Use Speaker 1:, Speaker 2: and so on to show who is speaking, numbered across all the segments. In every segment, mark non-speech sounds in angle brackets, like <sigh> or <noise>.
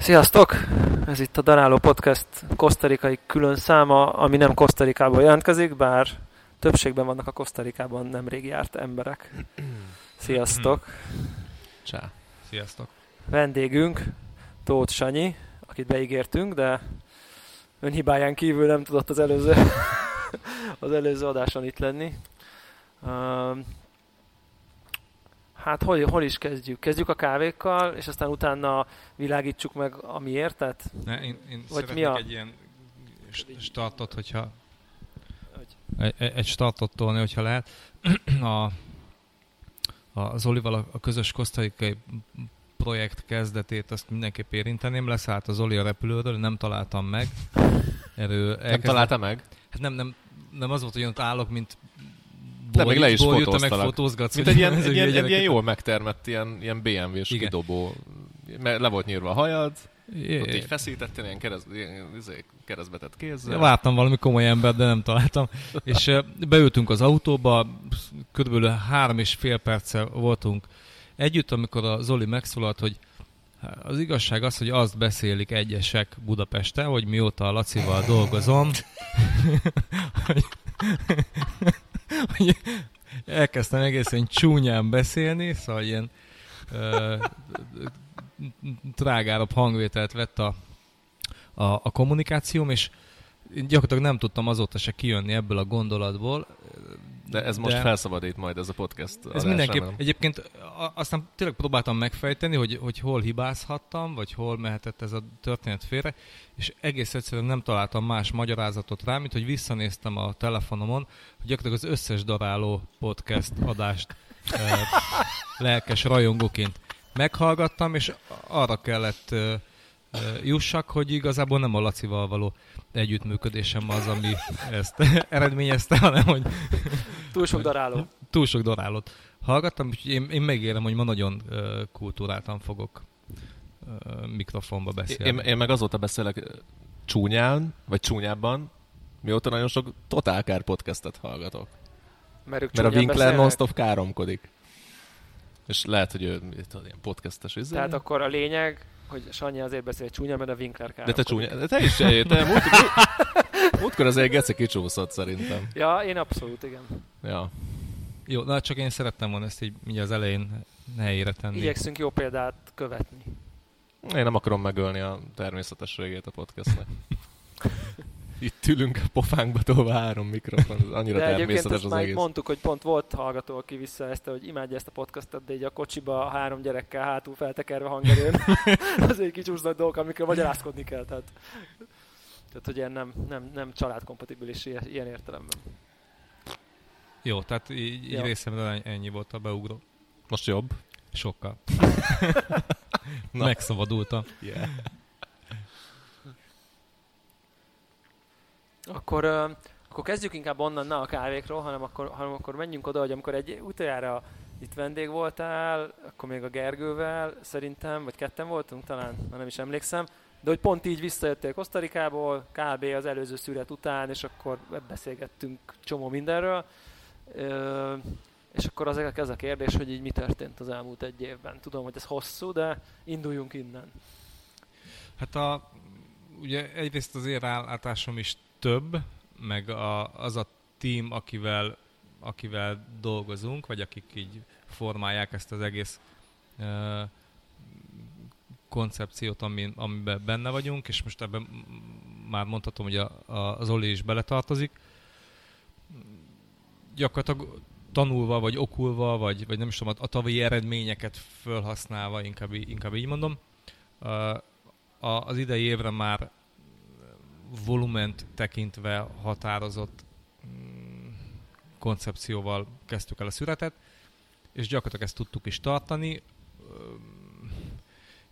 Speaker 1: Sziasztok! Ez itt a Daráló Podcast kosztarikai külön száma, ami nem Kosztarikából jelentkezik, bár többségben vannak a Kosztarikában nemrég járt emberek. Sziasztok!
Speaker 2: Csá. Sziasztok!
Speaker 1: Vendégünk Tóth Sanyi, akit beígértünk, de önhibáján kívül nem tudott az előző, <laughs> az előző adáson itt lenni. Hát hol, hol is kezdjük? Kezdjük a kávékkal, és aztán utána világítsuk meg a miértet?
Speaker 2: Ne, én, én Vagy mi a... egy ilyen startot, hogyha egy, egy startot tolni, hogyha lehet. <clears throat> a, a Zolival a, a közös kosztarikai projekt kezdetét azt mindenképp érinteném. Leszállt az Zoli a repülőről, nem találtam meg.
Speaker 3: Erről nem találta meg?
Speaker 2: Hát nem, nem, nem az volt, hogy ott állok, mint
Speaker 3: de még le is
Speaker 2: fotóztalak.
Speaker 3: Mint egy ilyen, egy, ilyen, egy ilyen jól megtermett ilyen, ilyen BMW-s kidobó. Le volt nyírva a hajad, Jé. Ott így feszítettél ilyen, kereszt, ilyen izé, keresztbetett kézzel.
Speaker 2: Vártam valami komoly embert, de nem találtam. <laughs> és beültünk az autóba, körülbelül három és fél perccel voltunk együtt, amikor a Zoli megszólalt, hogy az igazság az, hogy azt beszélik egyesek Budapesten, hogy mióta a Lacival dolgozom, <laughs> <laughs> hogy elkezdtem egészen csúnyán beszélni, szóval ilyen ö, trágárabb hangvételt vett a, a, a kommunikációm, és én gyakorlatilag nem tudtam azóta se kijönni ebből a gondolatból.
Speaker 3: De ez most de felszabadít majd ez a podcast.
Speaker 2: Ez mindenképp. Nem? Egyébként aztán tényleg próbáltam megfejteni, hogy, hogy hol hibázhattam, vagy hol mehetett ez a történet félre, és egész egyszerűen nem találtam más magyarázatot rá, mint hogy visszanéztem a telefonomon, hogy gyakorlatilag az összes daráló podcast adást lelkes rajongóként meghallgattam, és arra kellett e, jussak, hogy igazából nem a Lacival való együttműködésem az, ami ezt <laughs> eredményezte, hanem hogy...
Speaker 1: Túl sok daráló.
Speaker 2: Túl sok darálót hallgattam, úgyhogy én, én megérem, hogy ma nagyon kultúráltan fogok mikrofonba beszélni.
Speaker 3: Én, én meg azóta beszélek csúnyán, vagy csúnyábban, mióta nagyon sok Totálkár podcastet hallgatok. Mert, Mert a Winkler non-stop káromkodik. És lehet, hogy ő ilyen podcastes izé.
Speaker 1: Tehát akkor a lényeg, hogy Sanyi azért beszél csúnya, mert a Winkler
Speaker 3: De te csúnya, de te is se te múlt, múltkor azért gece kicsúszott szerintem.
Speaker 1: Ja, én abszolút, igen.
Speaker 3: Ja.
Speaker 2: Jó, na csak én szerettem volna ezt így az elején helyére tenni.
Speaker 1: Igyekszünk jó példát követni.
Speaker 3: Én nem akarom megölni a természetességét a podcastnek. <laughs> itt ülünk a pofánkba tolva három mikrofon, annyira de természetes az egész.
Speaker 1: mondtuk, hogy pont volt hallgató, aki visszaezte, hogy imádja ezt a podcastot, de így a kocsiba a három gyerekkel hátul feltekerve hangerőn, <laughs> az egy kicsi dolgok, amikről magyarázkodni kell. Tehát, tehát hogy ilyen nem, nem, nem családkompatibilis ilyen értelemben.
Speaker 2: Jó, tehát így, így részemről ennyi volt a beugró.
Speaker 3: Most jobb?
Speaker 2: Sokkal. <laughs> <laughs> Megszabadultam. Yeah.
Speaker 1: Akkor, uh, akkor kezdjük inkább onnan, ne a kávékról, hanem akkor, hanem akkor menjünk oda, hogy amikor egy utoljára itt vendég voltál, akkor még a Gergővel szerintem, vagy ketten voltunk talán, már nem is emlékszem, de hogy pont így visszajöttél Kosztarikából, kb. az előző szület után, és akkor beszélgettünk csomó mindenről. És akkor az ez a kérdés, hogy így mi történt az elmúlt egy évben. Tudom, hogy ez hosszú, de induljunk innen.
Speaker 2: Hát a, ugye egyrészt az érállátásom is több, meg a, az a team, akivel, akivel dolgozunk, vagy akik így formálják ezt az egész uh, koncepciót, ami, amiben benne vagyunk, és most ebben már mondhatom, hogy a, a, az Oli is beletartozik. Gyakorlatilag tanulva, vagy okulva, vagy, vagy nem is tudom, a, tavalyi eredményeket felhasználva, inkább, inkább így mondom, uh, a, az idei évre már volument tekintve határozott mm, koncepcióval kezdtük el a szüretet, és gyakorlatilag ezt tudtuk is tartani.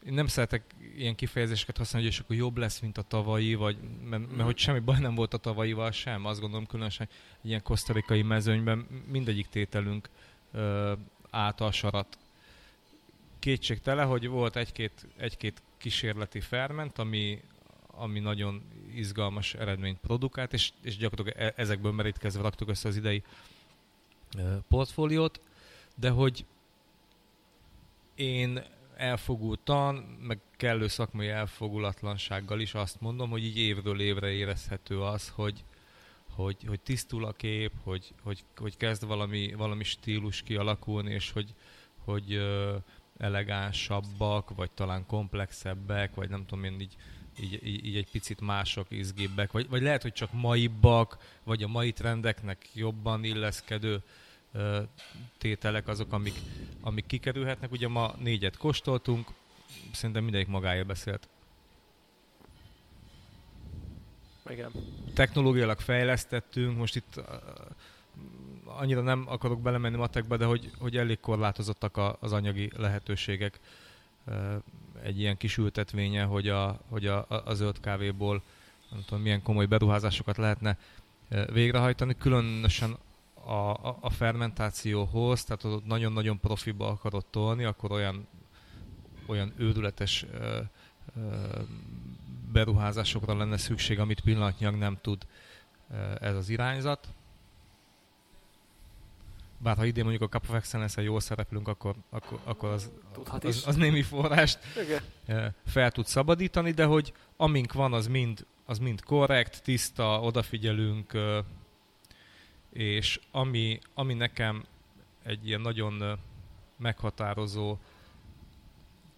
Speaker 2: Én nem szeretek ilyen kifejezéseket használni, hogy és akkor jobb lesz, mint a tavalyi, vagy, mert, mert hogy semmi baj nem volt a tavalyival sem, azt gondolom különösen ilyen kosztarikai mezőnyben mindegyik tételünk ö, állt a sarat. Kétségtele, hogy volt egy-két, egy-két kísérleti ferment, ami, ami nagyon izgalmas eredményt produkált, és, és gyakorlatilag e, ezekből merítkezve raktuk össze az idei portfóliót, de hogy én elfogultan, meg kellő szakmai elfogulatlansággal is azt mondom, hogy így évről évre érezhető az, hogy, hogy, hogy tisztul a kép, hogy, hogy, hogy kezd valami, valami stílus kialakulni, és hogy, hogy elegánsabbak, vagy talán komplexebbek, vagy nem tudom én így, így, így, így egy picit mások, izgibbek, vagy, vagy lehet, hogy csak maibbak, vagy a mai trendeknek jobban illeszkedő ö, tételek azok, amik, amik kikerülhetnek. Ugye ma négyet kóstoltunk, szerintem mindegyik magáért beszélt.
Speaker 1: Igen.
Speaker 2: Technológiailag fejlesztettünk, most itt annyira nem akarok belemenni matekba, de hogy, hogy elég korlátozottak a, az anyagi lehetőségek egy ilyen kis ültetvénye, hogy a, hogy a, a zöld kávéból nem tudom, milyen komoly beruházásokat lehetne uh, végrehajtani, különösen a, a, a fermentációhoz, tehát ott nagyon-nagyon profiba akarod tolni, akkor olyan, olyan őrületes uh, uh, beruházásokra lenne szükség, amit pillanatnyilag nem tud ez az irányzat. Bár ha idén mondjuk a Cup of excellence jól szereplünk, akkor, akkor, akkor az, az, az, némi forrást Igen. fel tud szabadítani, de hogy amink van, az mind, az mind korrekt, tiszta, odafigyelünk, és ami, ami nekem egy ilyen nagyon meghatározó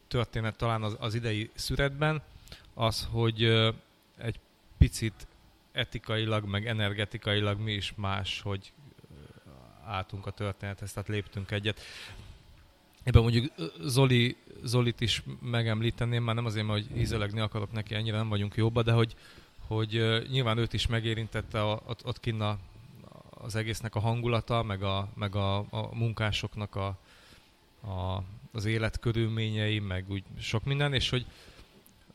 Speaker 2: történet talán az, az idei szüretben, az, hogy egy picit etikailag, meg energetikailag mi is más, hogy álltunk a történethez, tehát léptünk egyet. Ebben mondjuk Zoli, Zolit is megemlíteném, már nem azért, mert hogy ízelegni akarok neki, ennyire nem vagyunk jóba, de hogy, hogy nyilván őt is megérintette a, ott, ott kinn a, az egésznek a hangulata, meg a, meg a, a munkásoknak a, a, az életkörülményei, meg úgy sok minden, és hogy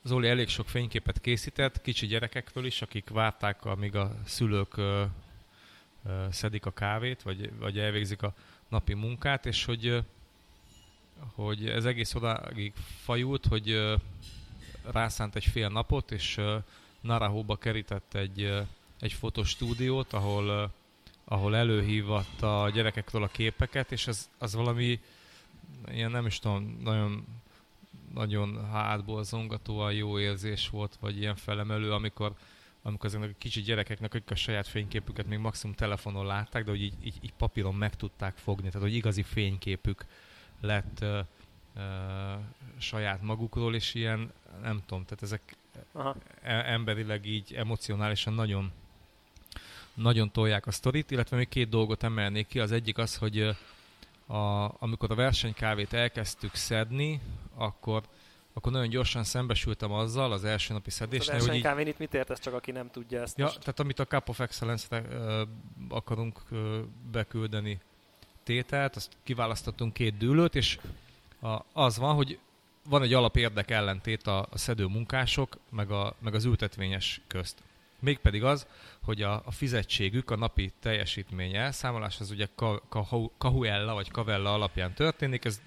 Speaker 2: Zoli elég sok fényképet készített, kicsi gyerekekről is, akik várták, amíg a szülők szedik a kávét, vagy, vagy elvégzik a napi munkát, és hogy, hogy ez egész odáig fajult, hogy rászánt egy fél napot, és Narahóba kerített egy, egy fotostúdiót, ahol, ahol előhívatta a gyerekekről a képeket, és az, az valami ilyen nem is tudom, nagyon nagyon hátból zongatóan jó érzés volt, vagy ilyen felemelő, amikor amikor ezeknek a kicsi gyerekeknek, akik a saját fényképüket még maximum telefonon látták, de hogy így, így, így papíron meg tudták fogni, tehát hogy igazi fényképük lett ö, ö, saját magukról, és ilyen, nem tudom, tehát ezek Aha. E- emberileg így emocionálisan nagyon nagyon tolják a sztorit, illetve még két dolgot emelnék ki. Az egyik az, hogy a, amikor a versenykávét elkezdtük szedni, akkor akkor nagyon gyorsan szembesültem azzal az első napi szedésnél,
Speaker 1: hogy így... itt mit értesz, csak aki nem tudja ezt
Speaker 2: Ja, most. tehát amit a Cup of Excellence-re uh, akarunk uh, beküldeni tételt, azt kiválasztottunk két dűlőt, és a, az van, hogy van egy alapérdek ellentét a, a szedő munkások, meg, a, meg az ültetvényes közt. Mégpedig az, hogy a, a fizetségük, a napi teljesítmény elszámolás, az ugye Kahuella vagy Kavella alapján történik, ez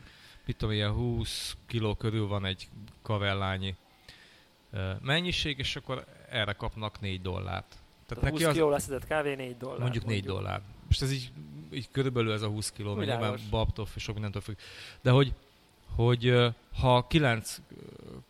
Speaker 2: mit tudom, ilyen 20 kiló körül van egy kavellányi mennyiség, és akkor erre kapnak 4 dollárt.
Speaker 1: Tehát, neki 20 az, kiló leszedett kávé 4 dollár.
Speaker 2: Mondjuk 4 mondjuk. dollár. Most ez így, így körülbelül ez a 20 kiló, mert nyilván babtól és sok mindentől függ. De hogy, hogy ha 9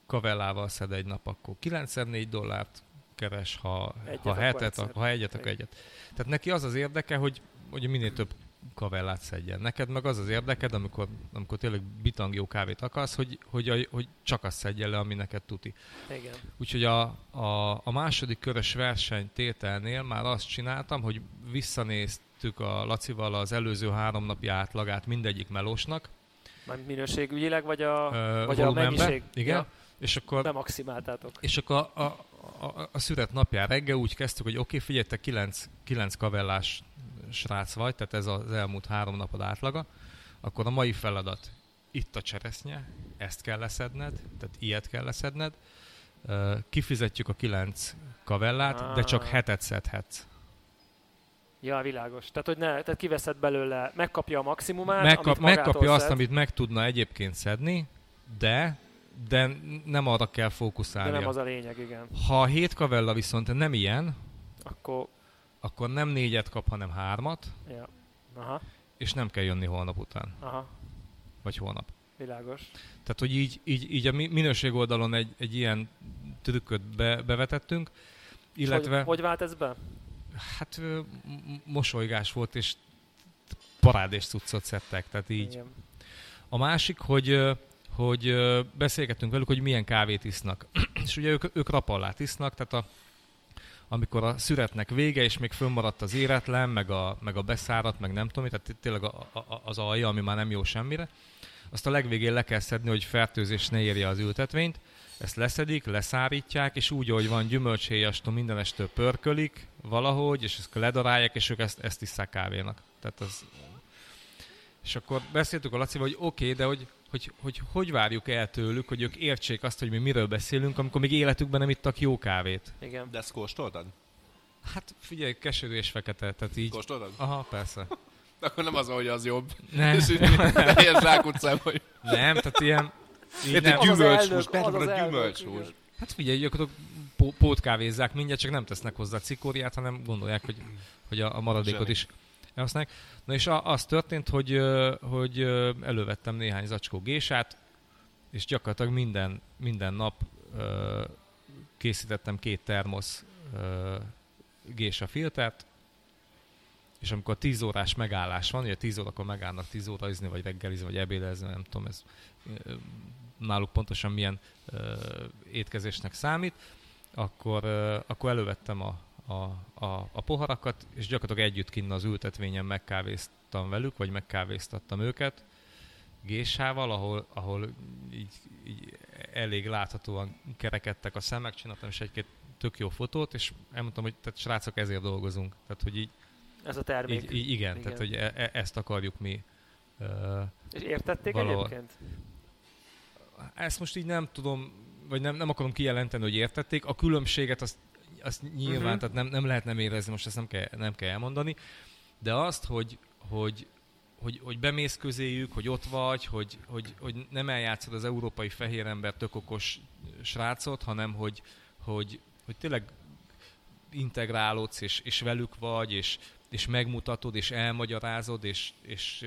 Speaker 2: kavellával szed egy nap, akkor 9 4 dollárt keres, ha, egyet, ha hetet, akkor ha egyet, akkor egyet. Tehát neki az az érdeke, hogy, hogy minél több kavellát szedjen. Neked meg az az érdeked, amikor, amikor tényleg bitang jó kávét akarsz, hogy, hogy, a, hogy csak azt szedjen le, ami neked tuti.
Speaker 1: Igen.
Speaker 2: Úgyhogy a, a, a második körös verseny tételnél már azt csináltam, hogy visszanéztük a Lacival az előző három napi átlagát mindegyik melósnak.
Speaker 1: Már minőségügyileg, vagy a, Ö, vagy a mennyiség?
Speaker 2: Igen. Ja. És akkor,
Speaker 1: Bemaximáltátok.
Speaker 2: És akkor a, a, a, a szüret napján reggel úgy kezdtük, hogy oké, okay, figyelj, te kilenc, kilenc kavellás srác vagy, tehát ez az elmúlt három napod átlaga, akkor a mai feladat itt a cseresznye, ezt kell leszedned, tehát ilyet kell leszedned, kifizetjük a kilenc kavellát, ah. de csak ah. hetet szedhetsz.
Speaker 1: Ja, világos. Tehát, hogy ne, tehát kiveszed belőle, megkapja a maximumát,
Speaker 2: Megkap, amit Megkapja szed. azt, amit meg tudna egyébként szedni, de de nem arra kell fókuszálni.
Speaker 1: De nem az a lényeg, igen.
Speaker 2: Ha a hét kavella viszont nem ilyen,
Speaker 1: akkor
Speaker 2: akkor nem négyet kap, hanem hármat,
Speaker 1: ja. Aha.
Speaker 2: és nem kell jönni holnap után.
Speaker 1: Aha.
Speaker 2: Vagy holnap.
Speaker 1: Világos.
Speaker 2: Tehát, hogy így, így, így a minőség oldalon egy, egy ilyen trükköt be, bevetettünk, illetve...
Speaker 1: Hogy, hogy vált ez be?
Speaker 2: Hát mosolygás volt, és parádés cuccot szedtek, tehát így. Igen. A másik, hogy hogy beszélgettünk velük, hogy milyen kávét isznak. <clears throat> és ugye ők, ők rapallát isznak, tehát a, amikor a szüretnek vége, és még fönnmaradt az éretlen, meg a, meg a beszáradt, meg nem tudom, tehát tényleg a, a, az alja, ami már nem jó semmire, azt a legvégén le kell szedni, hogy fertőzés ne érje az ültetvényt, ezt leszedik, leszárítják, és úgy, ahogy van gyümölcséjastó, mindenestől pörkölik valahogy, és ezt ledarálják, és ők ezt, ezt isszák kávénak. Tehát az... És akkor beszéltük a Lacival, hogy oké, okay, de hogy hogy, hogy hogy várjuk el tőlük, hogy ők értsék azt, hogy mi miről beszélünk, amikor még életükben nem ittak jó kávét.
Speaker 3: Igen. De ezt kóstoltad?
Speaker 2: Hát figyelj, keserű és fekete, tehát így...
Speaker 3: Kóstoltad?
Speaker 2: Aha, persze. <laughs>
Speaker 3: Akkor nem az, hogy az jobb.
Speaker 2: Nem. És így
Speaker 3: ilyen zsákutcám, hogy...
Speaker 2: Nem, tehát ilyen...
Speaker 3: Így nem. Gyümölcshús, persze, a gyümölcshús.
Speaker 2: Hát figyelj, akkor pótkávézzák mindjárt, csak nem tesznek hozzá cikóriát, hanem gondolják, hogy, hogy a, a maradékot Semmi. is elhasználják. Na és az történt, hogy, hogy elővettem néhány zacskó gésát, és gyakorlatilag minden, minden nap készítettem két termosz gésa filtert, és amikor 10 órás megállás van, ugye 10 órakor megállnak 10 óraizni, vagy reggelizni, vagy ebédezni, nem tudom, ez náluk pontosan milyen étkezésnek számít, akkor, akkor elővettem a, a, a, a poharakat, és gyakorlatilag együtt kinn az ültetvényen megkávéztam velük, vagy megkávéztattam őket gésával, ahol, ahol így, így elég láthatóan kerekedtek a szemek, csináltam is egy-két tök jó fotót, és elmondtam, hogy tehát srácok, ezért dolgozunk. Tehát, hogy így,
Speaker 1: ez a termék.
Speaker 2: Így, így, igen, igen, tehát hogy e, e, ezt akarjuk mi. Uh,
Speaker 1: és értették valahol. egyébként?
Speaker 2: Ezt most így nem tudom, vagy nem, nem akarom kijelenteni, hogy értették. A különbséget azt azt nyilván, uh-huh. tehát nem, nem lehet nem érezni, most ezt nem kell, nem kell elmondani, de azt, hogy, hogy, hogy, hogy bemész közéjük, hogy ott vagy, hogy, hogy, hogy nem eljátszod az európai fehér ember tök okos srácot, hanem hogy, hogy, hogy tényleg integrálódsz, és, és velük vagy, és, és megmutatod, és elmagyarázod, és, és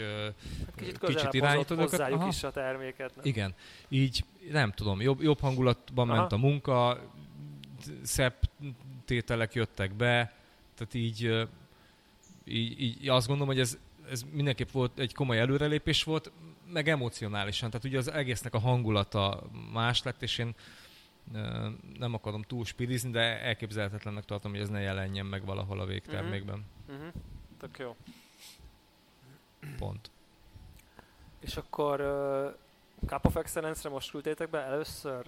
Speaker 1: hát kicsit, kicsit irányítod őket. is a terméket. Nem?
Speaker 2: Igen. Így nem tudom, jobb, jobb hangulatban Aha. ment a munka, szebb tételek jöttek be, tehát így, így, így azt gondolom, hogy ez, ez mindenképp volt egy komoly előrelépés volt, meg emocionálisan, tehát ugye az egésznek a hangulata más lett, és én nem akarom túl spirizni, de elképzelhetetlennek tartom, hogy ez ne jelenjen meg valahol a végtermékben. Uh-huh. Uh-huh.
Speaker 1: Tök jó.
Speaker 2: Pont.
Speaker 1: És akkor uh, Cup of Excellence-re most küldtétek be először?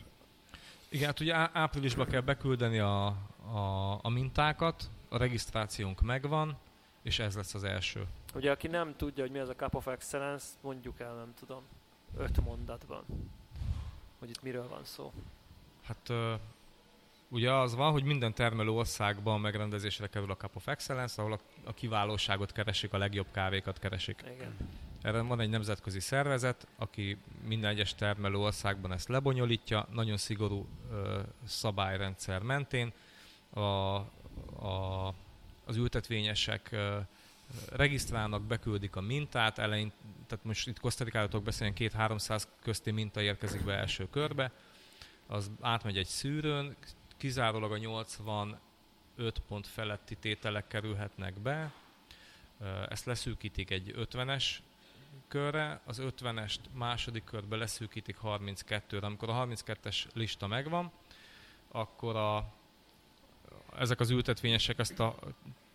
Speaker 2: Igen, hát ugye áprilisban kell beküldeni a, a, a mintákat, a regisztrációnk megvan, és ez lesz az első.
Speaker 1: Ugye, aki nem tudja, hogy mi az a Cup of Excellence, mondjuk el, nem tudom, öt mondatban, hogy itt miről van szó.
Speaker 2: Hát ugye az van, hogy minden termelő országban megrendezésre kerül a Cup of Excellence, ahol a, a kiválóságot keresik, a legjobb kávékat keresik.
Speaker 1: Igen.
Speaker 2: Erre van egy nemzetközi szervezet, aki minden egyes termelő országban ezt lebonyolítja, nagyon szigorú ö, szabályrendszer mentén. A, a, az ültetvényesek regisztrálnak, beküldik a mintát, elein, tehát most itt Kosztarikálatok beszélni, két-háromszáz közti minta érkezik be első körbe, az átmegy egy szűrőn, kizárólag a 85 pont feletti tételek kerülhetnek be, ezt leszűkítik egy 50-es körre, az 50-est második körbe leszűkítik 32-re. Amikor a 32-es lista megvan, akkor a, ezek az ültetvényesek ezt a,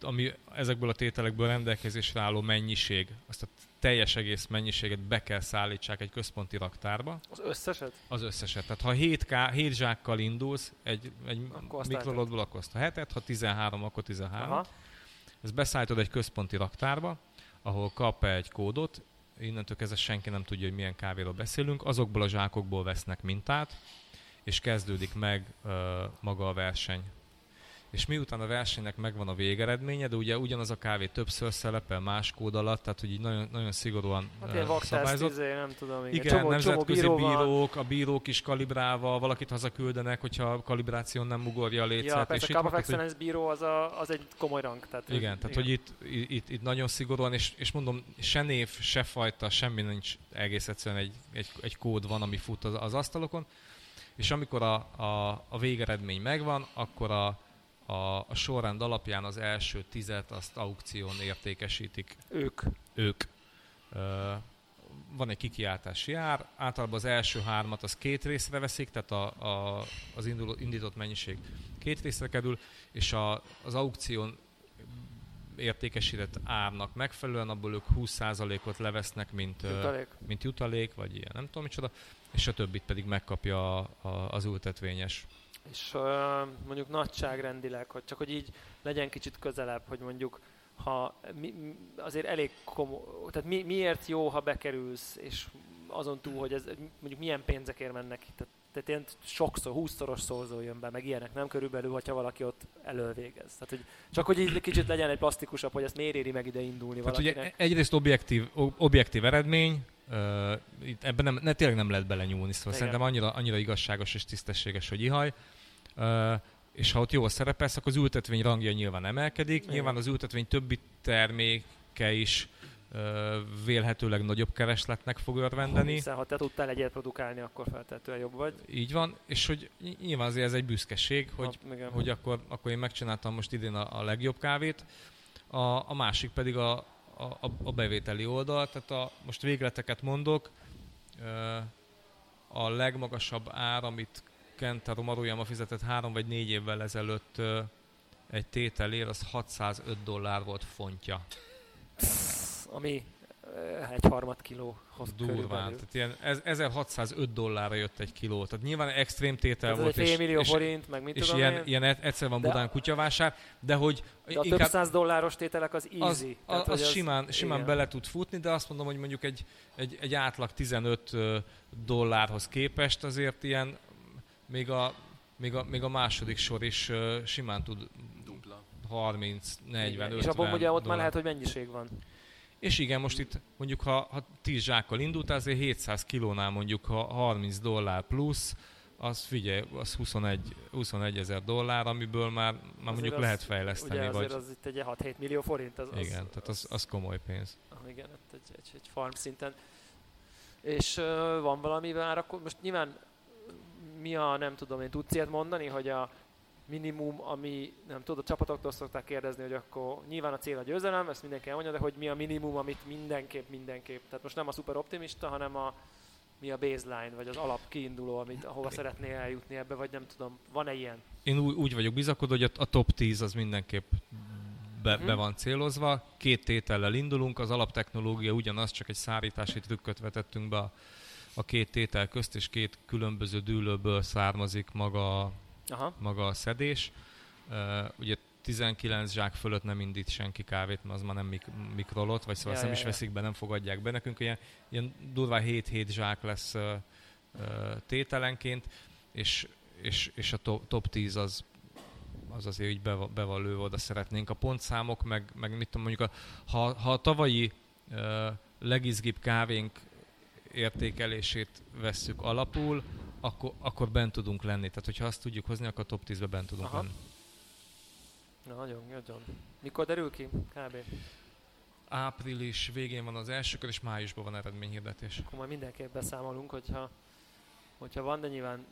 Speaker 2: ami ezekből a tételekből rendelkezésre álló mennyiség, azt a teljes egész mennyiséget be kell szállítsák egy központi raktárba.
Speaker 1: Az összeset?
Speaker 2: Az összeset. Tehát ha 7, k, 7 zsákkal indulsz egy, egy mikrolódból, akkor azt a hetet, ha 13, akkor 13. Aha. Ezt beszállítod egy központi raktárba, ahol kap egy kódot, innentől kezdve senki nem tudja, hogy milyen kávéról beszélünk, azokból a zsákokból vesznek mintát, és kezdődik meg uh, maga a verseny. És miután a versenynek megvan a végeredménye, de ugye ugyanaz a kávé többször szerepel más kód alatt, tehát hogy így nagyon, nagyon szigorúan
Speaker 1: hát uh, szabályzott. Izé, nem tudom, igen,
Speaker 2: igen csomó, nemzetközi csomó bíró bírók, a bírók is kalibrálva, valakit hazaküldenek, hogyha a kalibráción nem ugorja a létszert. Ja,
Speaker 1: persze, a Cup of Excellence bíró az, a, az egy komoly rang. Tehát,
Speaker 2: igen, hogy, tehát igen. hogy itt, itt, itt, nagyon szigorúan, és, és mondom, se név, se fajta, semmi nincs egész egyszerűen egy, egy, egy kód van, ami fut az, az asztalokon, és amikor a, a, a végeredmény megvan, akkor a, a, a sorrend alapján az első tizet azt aukción értékesítik.
Speaker 1: Ők.
Speaker 2: Ők. Ö, van egy kikiáltási ár, általában az első hármat az két részre veszik, tehát a, a, az induló, indított mennyiség két részre kerül, és a, az aukción értékesített árnak megfelelően abból ők 20%-ot levesznek, mint
Speaker 1: jutalék.
Speaker 2: mint jutalék, vagy ilyen nem tudom micsoda, és a többit pedig megkapja a, a, az ültetvényes.
Speaker 1: És uh, mondjuk nagyságrendileg, hogy csak hogy így legyen kicsit közelebb, hogy mondjuk ha mi, azért elég komoly, tehát mi, miért jó, ha bekerülsz, és azon túl, hogy ez mondjuk milyen pénzekért mennek, tehát, tehát ilyen sokszor, húszszoros szorzó jön be, meg ilyenek, nem körülbelül, hogyha valaki ott elővégez. Tehát, hogy csak hogy így kicsit legyen egy plastikusabb, hogy ezt miért éri meg ide indulni
Speaker 2: tehát valakinek. ugye egyrészt objektív, objektív eredmény, Uh, itt ebben nem, ne, tényleg nem lehet belenyúlni, szóval Igen. szerintem annyira, annyira igazságos és tisztességes, hogy ihaj. Uh, és ha ott jól szerepelsz, akkor az ültetvény rangja nyilván emelkedik. Igen. Nyilván az ültetvény többi terméke is vélhetőleg nagyobb keresletnek fog örvendeni.
Speaker 1: Hiszen ha te tudtál egyet produkálni, akkor feltétlenül jobb vagy.
Speaker 2: Így van, és hogy nyilván azért ez egy büszkeség, hogy, ha, hogy akkor, akkor én megcsináltam most idén a, a legjobb kávét. A, a másik pedig a, a, a bevételi oldal, tehát a, most végleteket mondok, a legmagasabb ár, amit Kentaro Maruyama fizetett három vagy négy évvel ezelőtt egy tételér, az 605 dollár volt fontja.
Speaker 1: Ami egy harmad kilóhoz
Speaker 2: Durván. Tehát ilyen 1605 dollárra jött egy kiló. Tehát nyilván extrém tétel
Speaker 1: Ez
Speaker 2: volt.
Speaker 1: Egy fél millió és, forint, meg mit
Speaker 2: és
Speaker 1: tudom
Speaker 2: ilyen, én. ilyen egyszer van de, Budán kutyavásár, de hogy
Speaker 1: de a inkább, több száz dolláros tételek az easy.
Speaker 2: Az, Tehát, az, az simán, simán bele tud futni, de azt mondom, hogy mondjuk egy, egy, egy átlag 15 dollárhoz képest azért ilyen még a, még a, még a második sor is simán tud 30, 40, 50 És
Speaker 1: abban ugye ott dollár. már lehet, hogy mennyiség van.
Speaker 2: És igen, most itt mondjuk ha, ha 10 zsákkal indult, azért 700 kilónál mondjuk ha 30 dollár plusz, az figyelj, az 21, 21 ezer dollár, amiből már, már mondjuk az, lehet fejleszteni.
Speaker 1: Ugye azért vagy... az itt egy 6-7 millió forint. Az,
Speaker 2: az, igen, az, tehát az, az komoly pénz.
Speaker 1: Ah, igen, egy, egy, egy farm szinten. És uh, van valami már akkor most nyilván mi a, nem tudom én, tudsz ilyet mondani, hogy a minimum, ami, nem tudom, a csapatoktól szokták kérdezni, hogy akkor nyilván a cél a győzelem, ezt mindenki elmondja, de hogy mi a minimum, amit mindenképp, mindenképp, tehát most nem a szuper optimista, hanem a, mi a baseline, vagy az alap kiinduló, amit, ahova szeretnél eljutni ebbe, vagy nem tudom, van-e ilyen?
Speaker 2: Én úgy, úgy vagyok bizakodó, hogy a, a top 10 az mindenképp be, hmm. be van célozva. Két tétellel indulunk, az alaptechnológia ugyanaz, csak egy szárítási trükköt vetettünk be a, a két tétel közt, és két különböző dűlőből származik maga Aha. maga a szedés. Uh, ugye 19 zsák fölött nem indít senki kávét, mert az már nem mik- mikrolot, vagy szóval ja, nem ja, is veszik be, nem fogadják be. Nekünk ilyen, ilyen durván 7-7 zsák lesz uh, uh, tételenként, és, és, és a top, top 10 az, az azért így be, be van lőve, oda szeretnénk. A pontszámok, meg, meg mit tudom, mondjuk a, ha, ha a tavalyi uh, legizgibb kávénk értékelését vesszük alapul, akkor, akkor bent tudunk lenni. Tehát, hogyha azt tudjuk hozni, akkor a top 10-be bent tudunk Aha. lenni.
Speaker 1: Na, nagyon, nagyon. Mikor derül ki? Kb.
Speaker 2: Április végén van az első kör, és májusban van eredményhirdetés.
Speaker 1: Akkor majd mindenképp beszámolunk, hogyha, hogyha van, de nyilván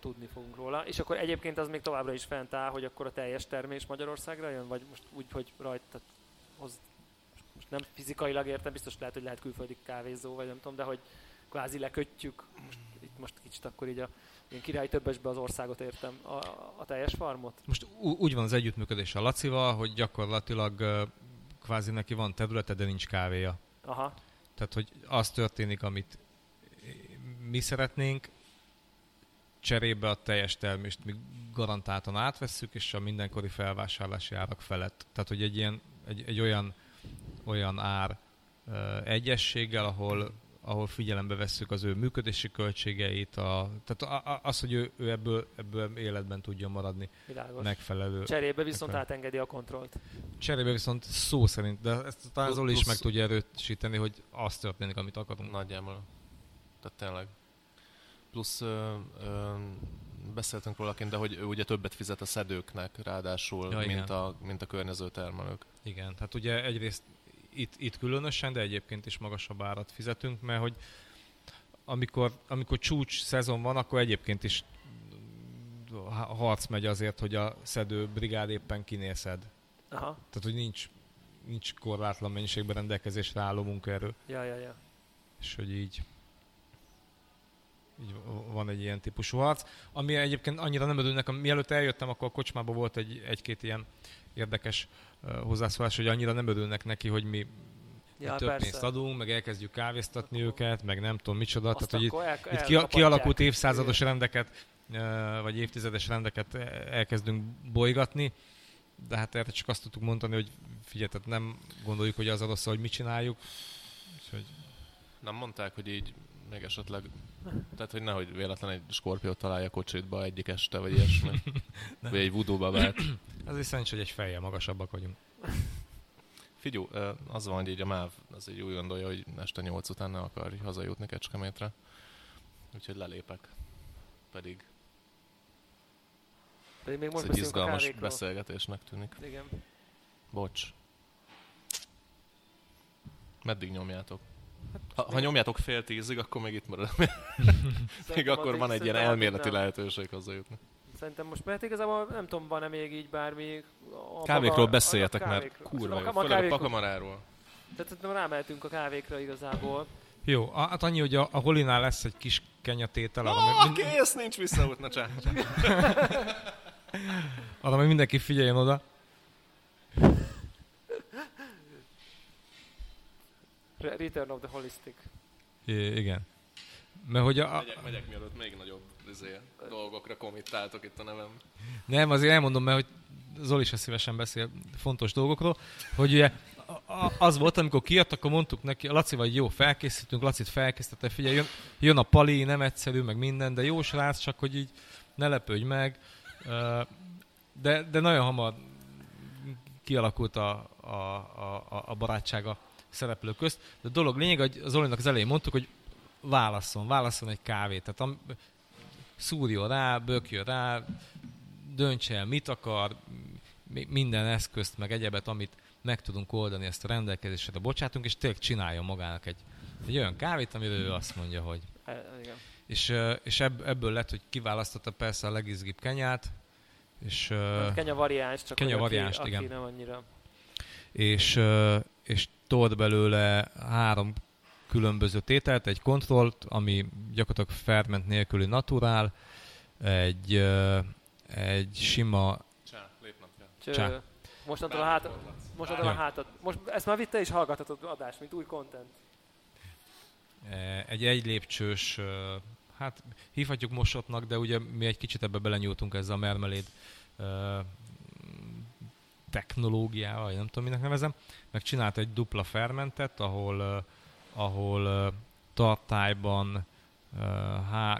Speaker 1: tudni fogunk róla. És akkor egyébként az még továbbra is fent áll, hogy akkor a teljes termés Magyarországra jön, vagy most úgy, hogy rajta hoz, nem fizikailag értem, biztos lehet, hogy lehet külföldi kávézó, vagy nem tudom, de hogy kvázi lekötjük, most itt most kicsit akkor így a én király többesbe az országot értem, a, a teljes farmot.
Speaker 2: Most úgy van az együttműködés a Lacival, hogy gyakorlatilag kvázi neki van területe, de nincs kávéja.
Speaker 1: Aha.
Speaker 2: Tehát, hogy az történik, amit mi szeretnénk, cserébe a teljes termést mi garantáltan átvesszük, és a mindenkori felvásárlási árak felett. Tehát, hogy egy ilyen, egy, egy olyan, olyan ár egyességgel, ahol ahol figyelembe vesszük az ő működési költségeit, a, tehát a, a, az, hogy ő, ő ebből, ebből életben tudjon maradni Világos. megfelelő.
Speaker 1: Cserébe viszont megfelelő. átengedi a kontrollt.
Speaker 2: Cserébe viszont szó szerint, de ezt talán Zoli is meg tudja erősíteni, hogy az történik, amit akarunk.
Speaker 3: Nagyjából. Tehát tényleg. Plusz ö, ö, beszéltünk róla, de hogy ő ugye többet fizet a szedőknek ráadásul, ja, mint, a, mint a környező termelők.
Speaker 2: Igen, tehát ugye egyrészt itt, itt különösen, de egyébként is magasabb árat fizetünk, mert hogy amikor, amikor csúcs szezon van, akkor egyébként is harc megy azért, hogy a szedő brigád éppen kinézed. Aha. Tehát, hogy nincs, nincs korlátlan mennyiségben rendelkezésre álló munkaerő.
Speaker 1: Ja, ja, ja.
Speaker 2: És hogy így, így van egy ilyen típusú harc, ami egyébként annyira nem örülnek, mielőtt eljöttem, akkor a kocsmában volt egy, egy-két ilyen érdekes hozzászólás, hogy annyira nem örülnek neki, hogy mi ja, több persze. pénzt adunk, meg elkezdjük kávéztatni akkor... őket, meg nem tudom micsoda. Tehát, hogy itt, el, itt kialakult évszázados rendeket, vagy évtizedes rendeket elkezdünk bolygatni, de hát erre csak azt tudtuk mondani, hogy figyelj, tehát nem gondoljuk, hogy az a rossz, hogy mit csináljuk. Úgyhogy...
Speaker 3: Nem mondták, hogy így még esetleg, tehát hogy nehogy véletlen egy skorpiót találja kocsitba egyik este, vagy ilyesmi. <laughs> vagy egy voodoo babát.
Speaker 2: Az is szerencs, hogy egy fejjel magasabbak vagyunk.
Speaker 3: Figyú, az van, hogy így a MÁV az egy úgy gondolja, hogy este nyolc után ne akar hazajutni Kecskemétre. Úgyhogy lelépek. Pedig
Speaker 1: pedig még most
Speaker 3: Ez egy izgalmas beszélgetésnek tűnik.
Speaker 1: Igen.
Speaker 3: Bocs. Meddig nyomjátok? Hát, ha, ha nyomjátok fél tízig, akkor még itt marad. <laughs> még akkor van egy ilyen elméleti lehetőség hozzájutni.
Speaker 1: Szerintem most, mert igazából nem tudom, van-e még így bármi...
Speaker 3: A kávékról maga, beszéljetek, a mert kurva jó, főleg a pakamaráról.
Speaker 1: Tehát nem rámehetünk a kávékra igazából.
Speaker 2: Jó, hát annyi, hogy a, a Holinál lesz egy kis kenyatétel.
Speaker 3: No, mind... kész, nincs visszaút, na csá. <laughs>
Speaker 2: arra meg mindenki figyeljen oda.
Speaker 1: Return of the Holistic.
Speaker 2: I- igen. Mert hogy a...
Speaker 3: Megyek, megyek mielőtt még nagyobb izé, dolgokra komittáltok itt a nevem.
Speaker 2: Nem, azért elmondom, mert hogy Zoli is szívesen beszél fontos dolgokról, hogy ugye az volt, amikor kijött, akkor mondtuk neki, Laci vagy jó, felkészítünk, Lacit felkészítette, figyelj, jön, jön a pali, nem egyszerű, meg minden, de jó srác, csak hogy így ne lepődj meg. De, de nagyon hamar kialakult a, a, a, a barátsága szereplők közt. De a dolog lényeg, hogy az Zolinak az elején mondtuk, hogy válasszon, válasszon egy kávét. Tehát am, szúrjon rá, bökjön rá, döntse el, mit akar, minden eszközt, meg egyebet, amit meg tudunk oldani, ezt a rendelkezésre bocsátunk, és tényleg csináljon magának egy, egy olyan kávét, amiről ő azt mondja, hogy...
Speaker 1: E, igen.
Speaker 2: És, és ebből lett, hogy kiválasztotta persze a legizgibb kenyát, és...
Speaker 1: Kenya variáns, csak
Speaker 2: kenya variáns, aki, igen.
Speaker 1: aki nem annyira...
Speaker 2: És, és tolt belőle három különböző tételt, egy kontrollt, ami gyakorlatilag ferment nélküli naturál, egy, egy sima...
Speaker 3: Csá,
Speaker 1: Csá. Csá. Mostantól a hátat, mostantól a hátat. Most ezt már vitte és hallgathatod adás, mint új content.
Speaker 2: E, egy egy lépcsős, hát hívhatjuk mosottnak, de ugye mi egy kicsit ebbe belenyúltunk ezzel a mermeléd technológiával, nem tudom, minek nevezem, meg csinált egy dupla fermentet, ahol, ahol tartályban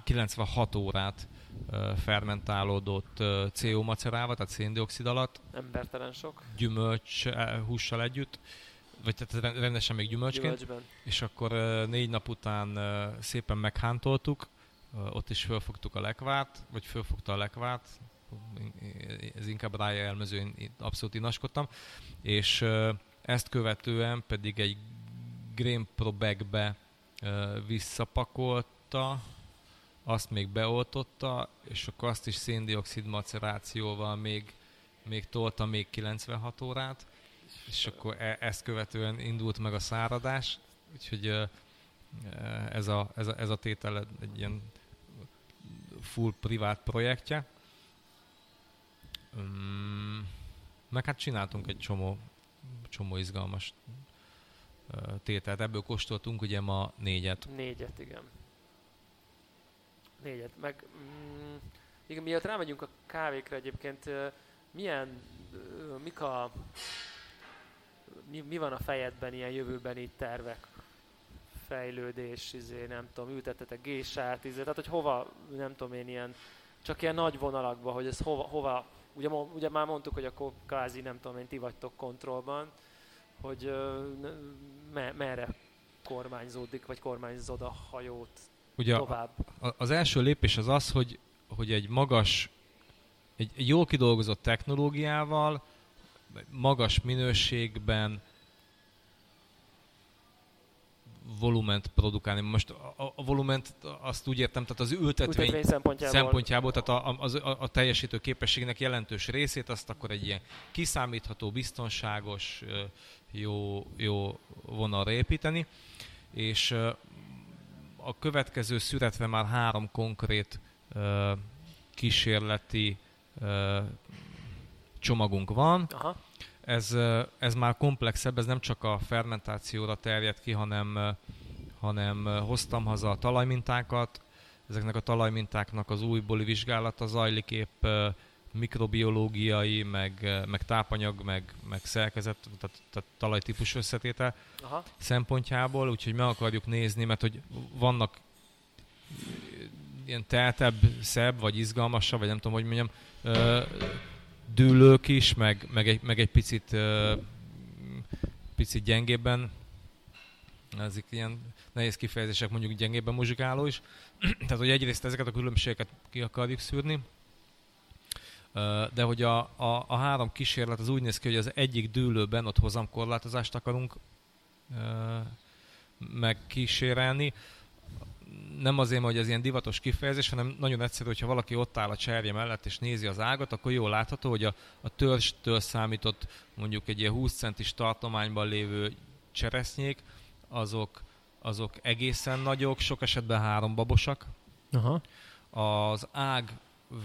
Speaker 2: 96 órát fermentálódott CO macerával, tehát széndiokszid alatt.
Speaker 1: Embertelen sok.
Speaker 2: Gyümölcs hússal együtt, vagy tehát rendesen még gyümölcsként. Gyümölcsben. És akkor négy nap után szépen meghántoltuk, ott is fölfogtuk a lekvárt, vagy fölfogta a lekvárt, ez inkább rájelmező, én abszolút inaskodtam, és ezt követően pedig egy Grain Pro bagbe visszapakolta, azt még beoltotta, és akkor azt is széndiokszid macerációval még, még tolta még 96 órát, és akkor e- ezt követően indult meg a száradás, úgyhogy ez a, ez a, ez a tétel egy ilyen full privát projektje. Meg hát csináltunk egy csomó, csomó izgalmas tételt. Ebből kóstoltunk ugye ma négyet.
Speaker 1: Négyet, igen. Négyet. Meg mm, igen, miatt rámegyünk a kávékra egyébként, milyen, mik a, mi, mi van a fejedben ilyen jövőbeni tervek fejlődés, izé, nem tudom, ültettetek gésát, izé, tehát hogy hova, nem tudom én ilyen, csak ilyen nagy vonalakban, hogy ez hova, hova ugye, ugye már mondtuk, hogy akkor kvázi nem tudom én, ti vagytok kontrollban, hogy me, merre kormányzódik, vagy kormányzod a hajót ugye tovább.
Speaker 2: A, az első lépés az az, hogy, hogy egy magas, egy, egy jól kidolgozott technológiával, magas minőségben volument produkálni. Most a, a volument azt úgy értem, tehát az ültetvény, ültetvény
Speaker 1: szempontjából,
Speaker 2: szempontjából tehát a, a, a, a teljesítő képességnek jelentős részét azt akkor egy ilyen kiszámítható, biztonságos, jó, jó vonalra építeni. És a következő születve már három konkrét kísérleti csomagunk van. Aha ez, ez már komplexebb, ez nem csak a fermentációra terjed ki, hanem, hanem hoztam haza a talajmintákat, ezeknek a talajmintáknak az újbóli vizsgálata zajlik épp mikrobiológiai, meg, meg tápanyag, meg, meg szerkezet, tehát, tehát talajtípus összetétel Aha. szempontjából, úgyhogy meg akarjuk nézni, mert hogy vannak ilyen teltebb, szebb, vagy izgalmasabb, vagy nem tudom, hogy mondjam, dűlők is, meg, meg, egy, meg egy picit, picit gyengébben, ezek ilyen nehéz kifejezések, mondjuk gyengébben muzsikáló is. <clears throat> Tehát, hogy egyrészt ezeket a különbségeket ki akarjuk szűrni, de hogy a, a, a három kísérlet az úgy néz ki, hogy az egyik dűlőben ott hozamkorlátozást akarunk megkísérelni, nem azért, hogy ez ilyen divatos kifejezés, hanem nagyon egyszerű, hogyha valaki ott áll a cserje mellett és nézi az ágat, akkor jól látható, hogy a, a törstől számított mondjuk egy ilyen 20 centis tartományban lévő cseresznyék, azok, azok egészen nagyok, sok esetben három babosak. Aha. Az ág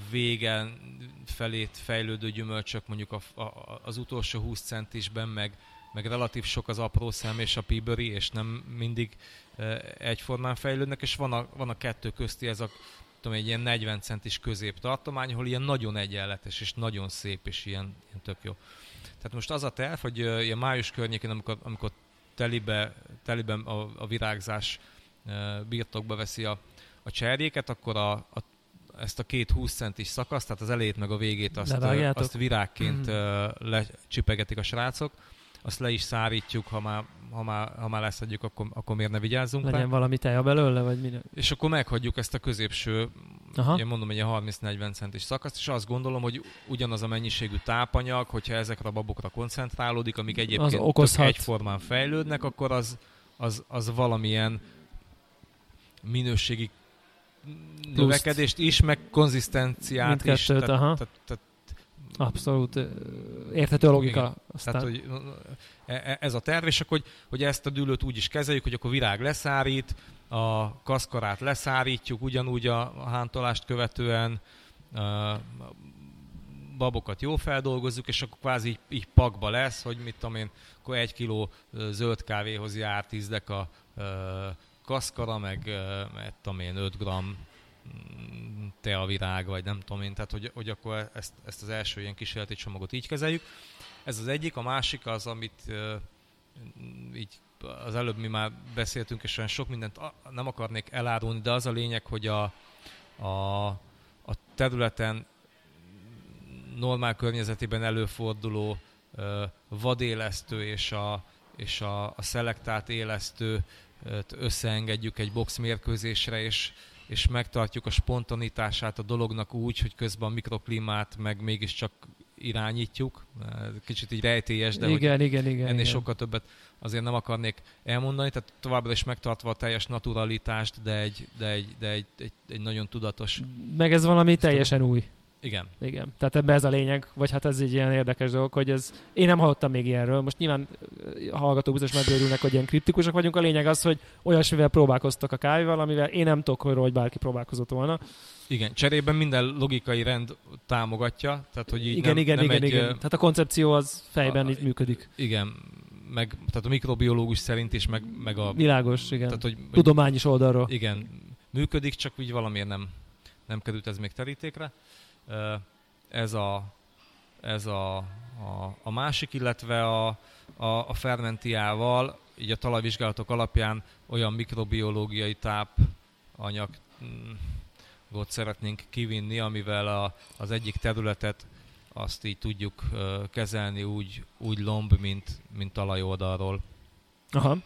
Speaker 2: végen felét fejlődő gyümölcsök mondjuk a, a, az utolsó 20 centisben meg, meg relatív sok az apró szem és a piberi, és nem mindig egyformán fejlődnek, és van a, van a kettő közti ez a tudom, egy ilyen 40 centis középtartomány, ahol ilyen nagyon egyenletes, és nagyon szép, és ilyen, ilyen tök jó. Tehát most az a terv, hogy ilyen május környékén, amikor, amikor telibe, teliben a, a virágzás birtokba veszi a, a cserjéket, akkor a, a, ezt a két 20 centis szakaszt, tehát az elejét meg a végét azt, azt virágként mm. lecsipegetik a srácok, azt le is szárítjuk, ha már, ha már, ha már leszedjük, akkor, akkor miért ne vigyázzunk
Speaker 1: Legyen rá. valami teja belőle, vagy mi?
Speaker 2: És akkor meghagyjuk ezt a középső, Aha. én mondom, egy 30-40 centis szakaszt, és azt gondolom, hogy ugyanaz a mennyiségű tápanyag, hogyha ezekre a babokra koncentrálódik, amik egyébként az egyformán fejlődnek, akkor az, az, az valamilyen minőségi Pluszt. növekedést is, meg konzisztenciát is. Tehát,
Speaker 1: tehát, tehát Abszolút érthető a logika. Igen.
Speaker 2: Aztán... Tehát, hogy e, e, ez a terv, és akkor, hogy, hogy ezt a dűlőt úgy is kezeljük, hogy akkor virág leszárít, a kaszkarát leszárítjuk, ugyanúgy a hántolást követően, a babokat jó feldolgozzuk, és akkor kvázi így, így pakba lesz, hogy mit tudom én, akkor egy kiló zöld kávéhoz jár tíz deka kaszkara, meg, meg tudom én, 5 gram teavirág, vagy nem tudom én, tehát hogy, hogy akkor ezt, ezt az első ilyen kísérleti csomagot így kezeljük. Ez az egyik, a másik az, amit uh, így az előbb mi már beszéltünk, és olyan sok mindent nem akarnék elárulni, de az a lényeg, hogy a, a, a területen normál környezetében előforduló uh, vadélesztő és a, és a, a szelektált élesztő összeengedjük egy box mérkőzésre, és és megtartjuk a spontanitását a dolognak úgy, hogy közben a mikroklímát meg mégiscsak irányítjuk. Kicsit így rejtélyes, de
Speaker 1: igen, igen, igen,
Speaker 2: ennél
Speaker 1: igen.
Speaker 2: sokkal többet azért nem akarnék elmondani, tehát továbbra is megtartva a teljes naturalitást, de egy, de egy, de egy, egy, egy nagyon tudatos...
Speaker 1: Meg ez valami teljesen új.
Speaker 2: Igen.
Speaker 1: Igen. Tehát ebbe ez a lényeg, vagy hát ez egy ilyen érdekes dolog, hogy ez... Én nem hallottam még ilyenről. Most nyilván a hallgatók biztos megőrülnek, hogy ilyen kritikusok vagyunk. A lényeg az, hogy olyasmivel próbálkoztak a kávéval, amivel én nem tudok hogy bárki próbálkozott volna.
Speaker 2: Igen, cserében minden logikai rend támogatja, tehát hogy így
Speaker 1: igen,
Speaker 2: nem,
Speaker 1: igen,
Speaker 2: nem
Speaker 1: igen,
Speaker 2: egy,
Speaker 1: igen. Tehát a koncepció az fejben a, így működik.
Speaker 2: Igen, meg tehát a mikrobiológus szerint is, meg, meg a...
Speaker 1: Világos, igen. Tehát, hogy, Tudományos oldalról.
Speaker 2: Igen, működik, csak úgy valamiért nem, nem került ez még terítékre ez a, ez a, a, a másik, illetve a, a, a fermentiával így a talajvizsgálatok alapján olyan mikrobiológiai tápanyagot szeretnénk kivinni, amivel a, az egyik területet azt így tudjuk kezelni úgy, úgy lomb, mint, mint talajoldalról.
Speaker 1: Aha.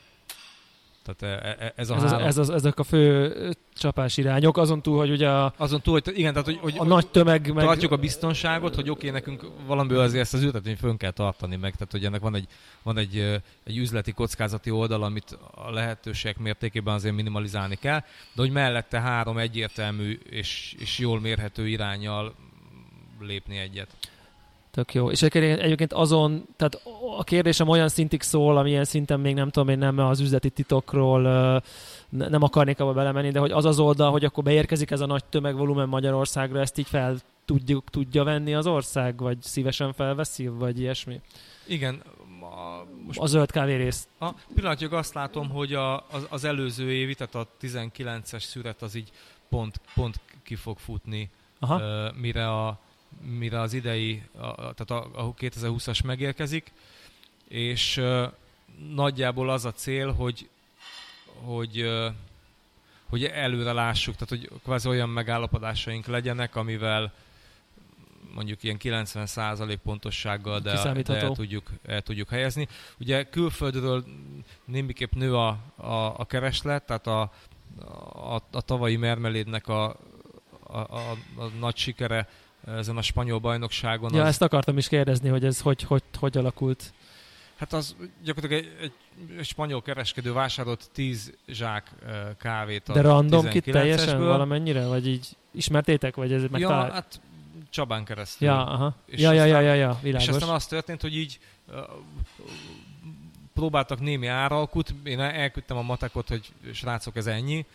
Speaker 2: Tehát e, e, ez a
Speaker 1: ez,
Speaker 2: három...
Speaker 1: ez, az, ezek a fő csapás irányok, azon túl, hogy ugye a,
Speaker 2: azon túl, hogy igen, tehát hogy, hogy
Speaker 1: a nagy tömeg
Speaker 2: meg... Tartjuk a biztonságot, hogy oké, okay, nekünk valamiből azért ezt az ültetvényt fönn kell tartani meg, tehát hogy ennek van egy, van egy, egy üzleti kockázati oldal, amit a lehetőségek mértékében azért minimalizálni kell, de hogy mellette három egyértelmű és, és jól mérhető irányjal lépni egyet.
Speaker 1: Tök jó. És egyébként azon, tehát a kérdésem olyan szintig szól, amilyen szinten még nem tudom, én nem az üzleti titokról nem akarnék abba belemenni, de hogy az az oldal, hogy akkor beérkezik ez a nagy tömegvolumen Magyarországra, ezt így fel tudjuk, tudja venni az ország, vagy szívesen felveszi, vagy ilyesmi?
Speaker 2: Igen, a,
Speaker 1: most a zöld kávé rész.
Speaker 2: A pillanatjuk azt látom, hogy a, az, az előző évi, tehát a 19-es szüret az így pont, pont ki fog futni, Aha. mire a mire az idei, a, tehát a, a 2020-as megérkezik, és uh, nagyjából az a cél, hogy, hogy, uh, hogy előre lássuk, tehát hogy kvázi olyan megállapodásaink legyenek, amivel mondjuk ilyen 90% pontossággal, de, de el, tudjuk, el tudjuk helyezni. Ugye külföldről némiképp nő a, a, a kereslet, tehát a, a, a tavalyi mermelédnek a, a, a, a nagy sikere ezen a spanyol bajnokságon.
Speaker 1: Ja, az... ezt akartam is kérdezni, hogy ez hogy, hogy, hogy alakult.
Speaker 2: Hát az gyakorlatilag egy, egy, spanyol kereskedő vásárolt 10 zsák kávét a
Speaker 1: De random ki teljesen valamennyire? Vagy így ismertétek? Vagy ez
Speaker 2: megtalál... Ja, hát Csabán keresztül.
Speaker 1: Ja, aha. És ja, ja, ja, ja, ja, világos.
Speaker 2: És aztán az történt, hogy így uh, próbáltak némi áralkut, én elküldtem a matekot, hogy srácok, ez ennyi,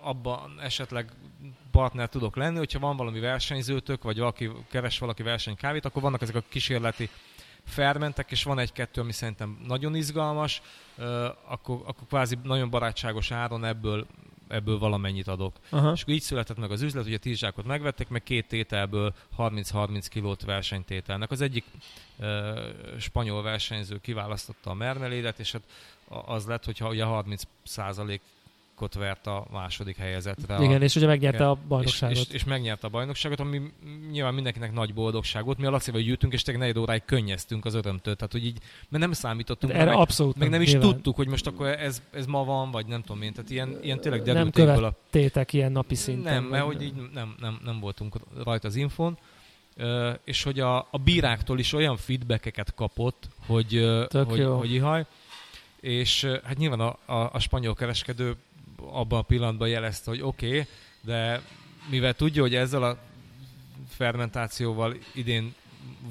Speaker 2: abban esetleg partner tudok lenni, hogyha van valami versenyzőtök, vagy valaki keres valaki versenykávét, akkor vannak ezek a kísérleti fermentek, és van egy-kettő, ami szerintem nagyon izgalmas, akkor, akkor kvázi nagyon barátságos áron ebből ebből valamennyit adok. Aha. És akkor így született meg az üzlet, hogy a tíz zsákot megvették, meg két tételből 30-30 kilót versenytételnek. Az egyik uh, spanyol versenyző kiválasztotta a mermelédet, és hát az lett, hogyha ugye 30 Mónakot vert a második helyezetre.
Speaker 1: Igen, a, és ugye megnyerte a bajnokságot.
Speaker 2: És, és, és megnyerte a bajnokságot, ami nyilván mindenkinek nagy boldogság volt. Mi a Lacival gyűjtünk, és tényleg negyed óráig könnyeztünk az örömtől. Tehát, hogy így, mert nem számítottunk.
Speaker 1: Hát erre
Speaker 2: meg,
Speaker 1: abszolút
Speaker 2: meg nem, nem is nyilván. tudtuk, hogy most akkor ez, ez ma van, vagy nem tudom én. Tehát ilyen, ilyen tényleg Nem követtétek
Speaker 1: a... ilyen napi szinten.
Speaker 2: Nem, mert hogy így nem, nem, nem voltunk rajta az infon. Uh, és hogy a, a bíráktól is olyan feedbackeket kapott, hogy, uh, hogy, hogy ihaj, és hát nyilván a, a, a spanyol kereskedő abban a pillanatban jelezte, hogy oké, okay, de mivel tudja, hogy ezzel a fermentációval idén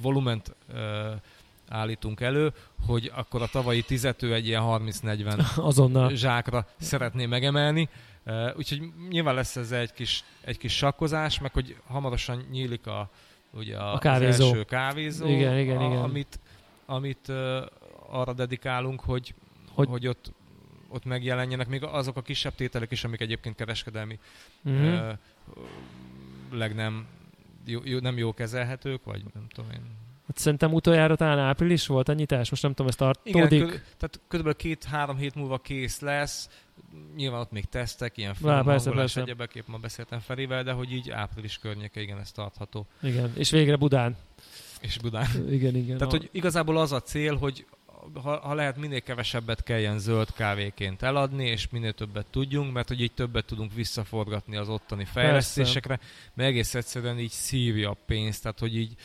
Speaker 2: volument uh, állítunk elő, hogy akkor a tavalyi tizető egy ilyen 30-40 <laughs> Azonnal. zsákra szeretné megemelni. Uh, úgyhogy nyilván lesz ez egy kis, egy kis sakkozás, meg hogy hamarosan nyílik a, ugye a, a kávézó. első kávézó,
Speaker 1: igen, igen, a, igen.
Speaker 2: amit, amit uh, arra dedikálunk, hogy, hogy, hogy ott ott megjelenjenek, még azok a kisebb tételek is, amik egyébként kereskedelmi mm-hmm. uh, legnem jó, jó, nem jó kezelhetők, vagy nem tudom én.
Speaker 1: Hát szerintem utoljára talán április volt a nyitás, most nem tudom, ez tartódik. Igen, kö,
Speaker 2: tehát kb. két-három hét múlva kész lesz, nyilván ott még tesztek, ilyen film hangolás, egyebek, épp ma beszéltem Ferivel, de hogy így április környéke, igen, ez tartható.
Speaker 1: Igen, és végre Budán.
Speaker 2: És Budán.
Speaker 1: igen, igen.
Speaker 2: Tehát, hogy igazából az a cél, hogy ha, ha lehet minél kevesebbet kelljen zöld kávéként eladni, és minél többet tudjunk, mert hogy így többet tudunk visszaforgatni az ottani fejlesztésekre, mert egész egyszerűen így szívja a pénzt, tehát hogy így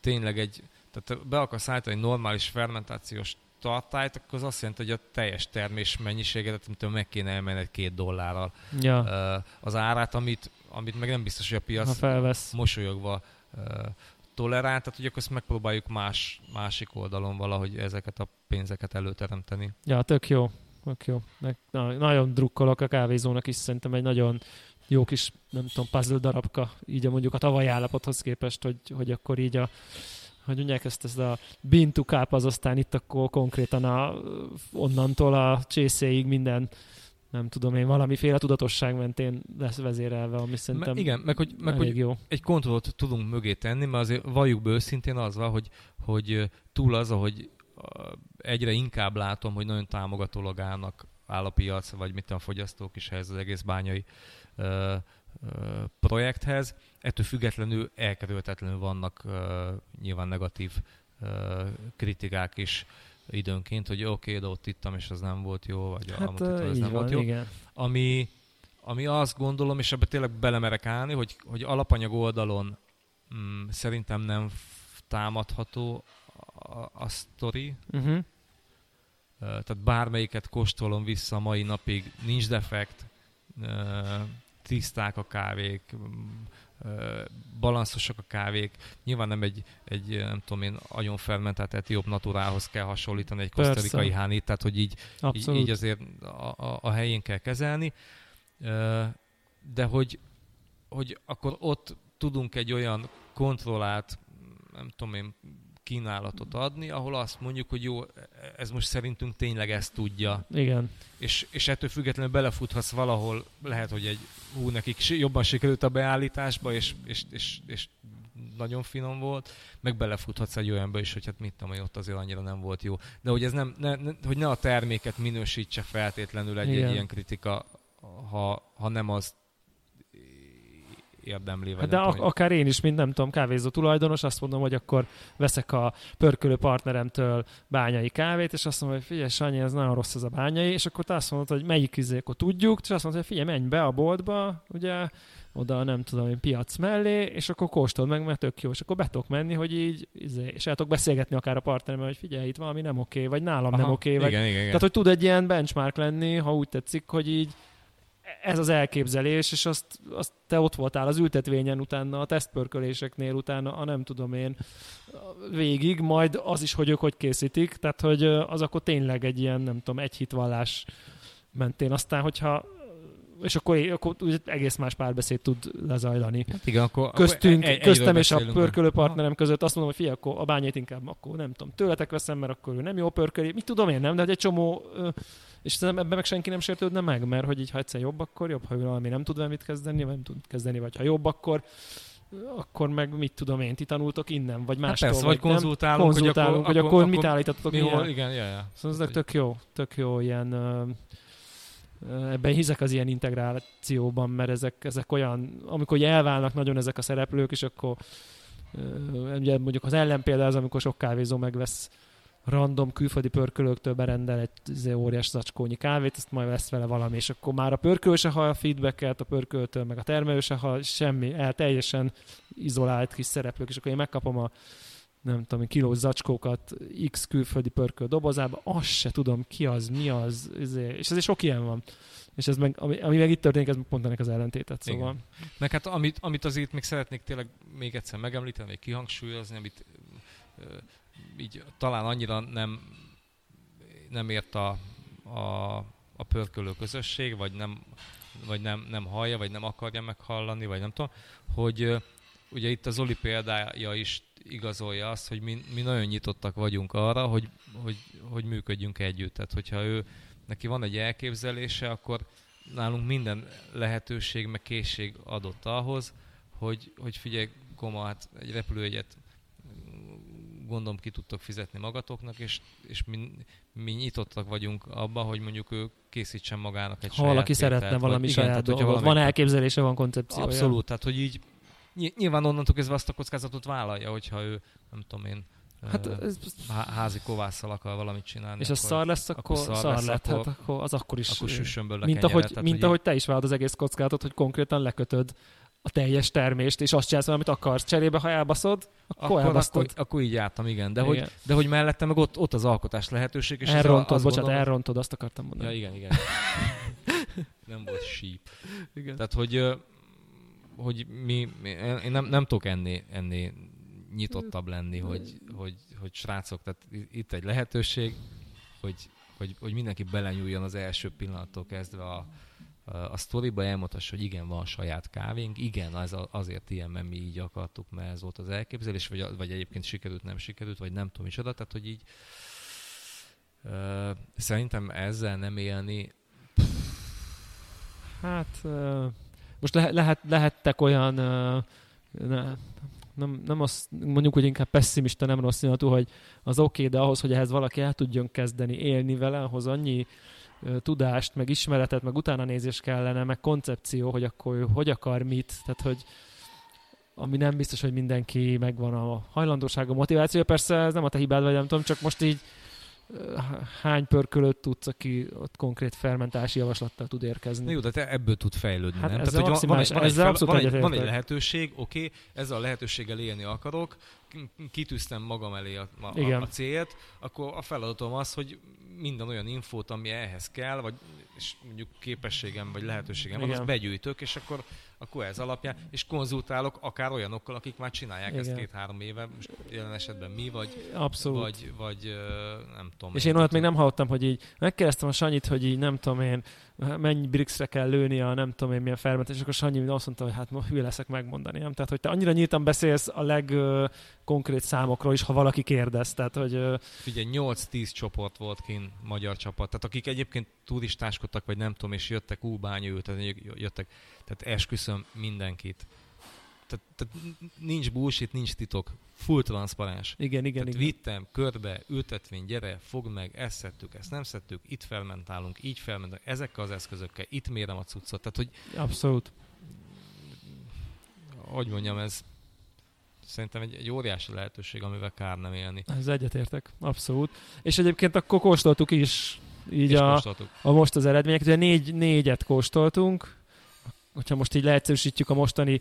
Speaker 2: tényleg egy, tehát be akarsz állítani egy normális fermentációs tartályt, akkor az azt jelenti, hogy a teljes termés mennyiséget, mint meg kéne emelni két dollárral ja. az árát, amit, amit meg nem biztos, hogy a piac mosolyogva tolerál, tehát hogy akkor ezt megpróbáljuk más, másik oldalon valahogy ezeket a pénzeket előteremteni.
Speaker 1: Ja, tök jó. Tök jó. Na, nagyon drukkolok a kávézónak is, szerintem egy nagyon jó kis, nem tudom, puzzle darabka, így a mondjuk a tavalyi állapothoz képest, hogy, hogy akkor így a hogy mondják ezt, ezt a bean to az aztán itt akkor konkrétan a, onnantól a csészéig minden nem tudom én, valamiféle tudatosság mentén lesz vezérelve, ami szerintem
Speaker 2: Igen, meg hogy, meg hogy jó. egy kontrollt tudunk mögé tenni, mert azért valljuk be őszintén az van, hogy, hogy túl az, hogy egyre inkább látom, hogy nagyon támogatólag állnak áll a piac, vagy mit a fogyasztók is ehhez az egész bányai ö, ö, projekthez. Ettől függetlenül elkerülhetetlenül vannak ö, nyilván negatív ö, kritikák is időnként, hogy oké, okay, de ott ittam, és az nem volt jó, vagy hát, amit itt, az nem van, volt jó. Igen. Ami, ami azt gondolom, és ebbe tényleg belemerek állni, hogy, hogy alapanyag oldalon mm, szerintem nem támadható a, a sztori. Uh-huh. Tehát bármelyiket kóstolom vissza mai napig, nincs defekt, tiszták a kávék, balanszosak a kávék. Nyilván nem egy, egy nem tudom én, nagyon fermentált etióp naturához kell hasonlítani egy koszterikai hánit, tehát hogy így, így, így azért a, a, a helyén kell kezelni. De hogy, hogy akkor ott tudunk egy olyan kontrollált, nem tudom én, kínálatot adni, ahol azt mondjuk, hogy jó, ez most szerintünk tényleg ezt tudja.
Speaker 1: Igen.
Speaker 2: És, és ettől függetlenül belefuthatsz valahol, lehet, hogy egy hú, nekik jobban sikerült a beállításba, és, és, és, és nagyon finom volt, meg belefuthatsz egy olyanba is, hogy hát mit tudom, hogy ott azért annyira nem volt jó. De hogy ez nem, ne, ne, hogy ne a terméket minősítse feltétlenül egy, egy ilyen kritika, ha, ha nem az érdemli. Vagy
Speaker 1: de
Speaker 2: a,
Speaker 1: tudom, akár én is, mint nem tudom, kávézó tulajdonos, azt mondom, hogy akkor veszek a pörkölő partneremtől bányai kávét, és azt mondom, hogy figyelj, Sanyi, ez nagyon rossz ez a bányai, és akkor te azt mondod, hogy melyik izé, akkor tudjuk, és azt mondod, hogy figyelj, menj be a boltba, ugye, oda nem tudom én piac mellé, és akkor kóstold meg, mert tök jó, és akkor be tudok menni, hogy így, izé, és el tudok beszélgetni akár a partneremmel, hogy figyelj, itt valami nem oké, vagy nálam Aha, nem oké, vagy, igen, igen. tehát hogy tud egy ilyen benchmark lenni, ha úgy tetszik, hogy így ez az elképzelés, és azt, azt te ott voltál az ültetvényen utána, a tesztpörköléseknél utána, a nem tudom én, végig, majd az is, hogy ők hogy készítik, tehát hogy az akkor tényleg egy ilyen, nem tudom, egy hitvallás mentén. Aztán, hogyha és akkor, akkor egész más párbeszéd tud lezajlani.
Speaker 2: Hát igen, akkor,
Speaker 1: Köztünk, akkor egy, köztem és a pörkölő partnerem között azt mondom, hogy fia, akkor a bányét inkább akkor nem tudom, tőletek veszem, mert akkor ő nem jó pörköli. Mit tudom én, nem? De egy csomó és ebben meg senki nem sértődne meg, mert hogy így, ha egyszer jobb, akkor jobb, ha valami nem tud valamit kezdeni, vagy nem tud kezdeni, vagy ha jobb, akkor akkor meg mit tudom én, ti tanultok innen, vagy hát mástól.
Speaker 2: Hát persze, vagy, vagy konzultálunk,
Speaker 1: konzultálunk, hogy, akkor, hogy akkor, akkor, mit állítottatok
Speaker 2: mi igen, ja, ja.
Speaker 1: Szóval ez tök jó, tök jó ilyen ebben hiszek az ilyen integrációban, mert ezek, ezek olyan, amikor elválnak nagyon ezek a szereplők, és akkor ugye mondjuk az ellenpélda az, amikor sok kávézó megvesz random külföldi pörkölőktől berendel egy izé, óriás zacskónyi kávét, ezt majd lesz vele valami, és akkor már a pörkölő se hall a feedbacket, a pörköltől, meg a termelő se hall, semmi, el teljesen izolált kis szereplők, és akkor én megkapom a nem tudom, kilós zacskókat X külföldi pörköl dobozába, azt se tudom ki az, mi az, izé, és ezért sok ilyen van. És ez meg, ami, ami meg itt történik, ez pont ennek az ellentétet, szóval. Igen.
Speaker 2: Meg hát amit, amit azért még szeretnék tényleg még egyszer megemlíteni, vagy kihangsúlyozni, amit így talán annyira nem, nem ért a, a, a pörkölő közösség, vagy nem, vagy nem, nem hallja, vagy nem akarja meghallani, vagy nem tudom, hogy ugye itt az Zoli példája is igazolja azt, hogy mi, mi nagyon nyitottak vagyunk arra, hogy, hogy, hogy működjünk együtt. Tehát, hogyha ő, neki van egy elképzelése, akkor nálunk minden lehetőség, meg készség adott ahhoz, hogy, hogy figyelj, Koma, hát egy repülőjegyet gondolom ki tudtok fizetni magatoknak, és, és mi, mi nyitottak vagyunk abba, hogy mondjuk ő készítsen magának egy
Speaker 1: ha saját valaki tételt, szeretne valami igen, saját tehát, dolgot, van elképzelése, van koncepciója.
Speaker 2: Abszolút, tehát hogy így nyilván onnantól kezdve azt a kockázatot vállalja, hogyha ő, nem tudom én, Hát ez... házi kovásszal akar valamit csinálni.
Speaker 1: És a szar lesz, akkor, akkor szar, szar lesz, lett, akkor, hát akkor az akkor is...
Speaker 2: Akkor süssön
Speaker 1: mint, ahogy, tehát, mint ahogy te is vállod az egész kockázatot, hogy konkrétan lekötöd a teljes termést, és azt csinálsz, amit akarsz. Cserébe, ha elbaszod, akkor, akkor elbasztod.
Speaker 2: Akkor, akkor így jártam, igen. De, igen. Hogy, de hogy mellette meg ott, ott az alkotás lehetőség. És
Speaker 1: elrontod, az bocsánat, gondolom, elrontod, azt akartam mondani.
Speaker 2: Ja, igen, igen. <laughs> nem volt síp. Igen. Tehát, hogy, hogy mi, én nem, nem tudok ennél, ennél nyitottabb lenni, hogy, hogy, hogy srácok, tehát itt egy lehetőség, hogy, hogy, hogy mindenki belenyúljon az első pillanattól kezdve a, a sztoriba elmondhassa, hogy igen, van saját kávénk, igen, az azért ilyen, mert mi így akartuk, mert ez volt az elképzelés, vagy, vagy egyébként sikerült, nem sikerült, vagy nem tudom is oda, tehát hogy így uh, szerintem ezzel nem élni.
Speaker 1: Hát uh, most lehet, lehet, lehettek olyan uh, ne, nem, nem azt mondjuk, hogy inkább pessimista, nem rossz hogy az oké, okay, de ahhoz, hogy ehhez valaki el tudjon kezdeni élni vele, ahhoz annyi tudást, meg ismeretet, meg utána nézés kellene, meg koncepció, hogy akkor ő hogy akar mit, tehát hogy ami nem biztos, hogy mindenki megvan a hajlandóság, a motiváció. Persze ez nem a te hibád, vagy nem tudom, csak most így hány pörkölőt tudsz, aki ott konkrét fermentási javaslattal tud érkezni.
Speaker 2: Jó, de te ebből tud fejlődni,
Speaker 1: hát
Speaker 2: nem?
Speaker 1: Ez Tehát, hogy van, van, egy, van,
Speaker 2: egy, van, egy, van egy lehetőség, oké, okay, ezzel a lehetőséggel élni akarok, kitűztem magam elé a, a, a, a célt, akkor a feladatom az, hogy minden olyan infót, ami ehhez kell, vagy és mondjuk képességem vagy lehetőségem van, azt begyűjtök, és akkor, akkor ez alapján, és konzultálok akár olyanokkal, akik már csinálják Igen. ezt két-három éve, most jelen esetben mi, vagy,
Speaker 1: Abszolút.
Speaker 2: vagy, vagy nem tudom.
Speaker 1: És én, én olyat még nem hallottam, hogy így megkérdeztem a Sanyit, hogy így nem tudom én, mennyi brixre kell lőni a nem tudom én milyen fermentés, és akkor Sanyi azt mondta, hogy hát hülye leszek megmondani. Nem? Tehát, hogy te annyira nyíltan beszélsz a legkonkrét számokról is, ha valaki kérdez. Tehát, hogy,
Speaker 2: Figyelj, 8-10 csoport volt kint magyar csapat, tehát akik egyébként turistáskodtak, vagy nem tudom, és jöttek úbányő, tehát jöttek, tehát esküszöm mindenkit tehát, tehát nincs bullshit, nincs titok, full transzparens.
Speaker 1: Igen, igen,
Speaker 2: tehát
Speaker 1: igen.
Speaker 2: vittem körbe, ültetvény, gyere, fogd meg, ezt szedtük, ezt nem szedtük, itt fermentálunk, így fermentálunk, ezekkel az eszközökkel, itt mérem a cuccot. Tehát, hogy
Speaker 1: Abszolút.
Speaker 2: Hogy mondjam, ez szerintem egy, egy óriási lehetőség, amivel kár nem élni.
Speaker 1: Ez egyetértek, abszolút. És egyébként akkor kóstoltuk is így a, a, most az eredményeket. Ugye négy, négyet kóstoltunk, hogyha most így leegyszerűsítjük a mostani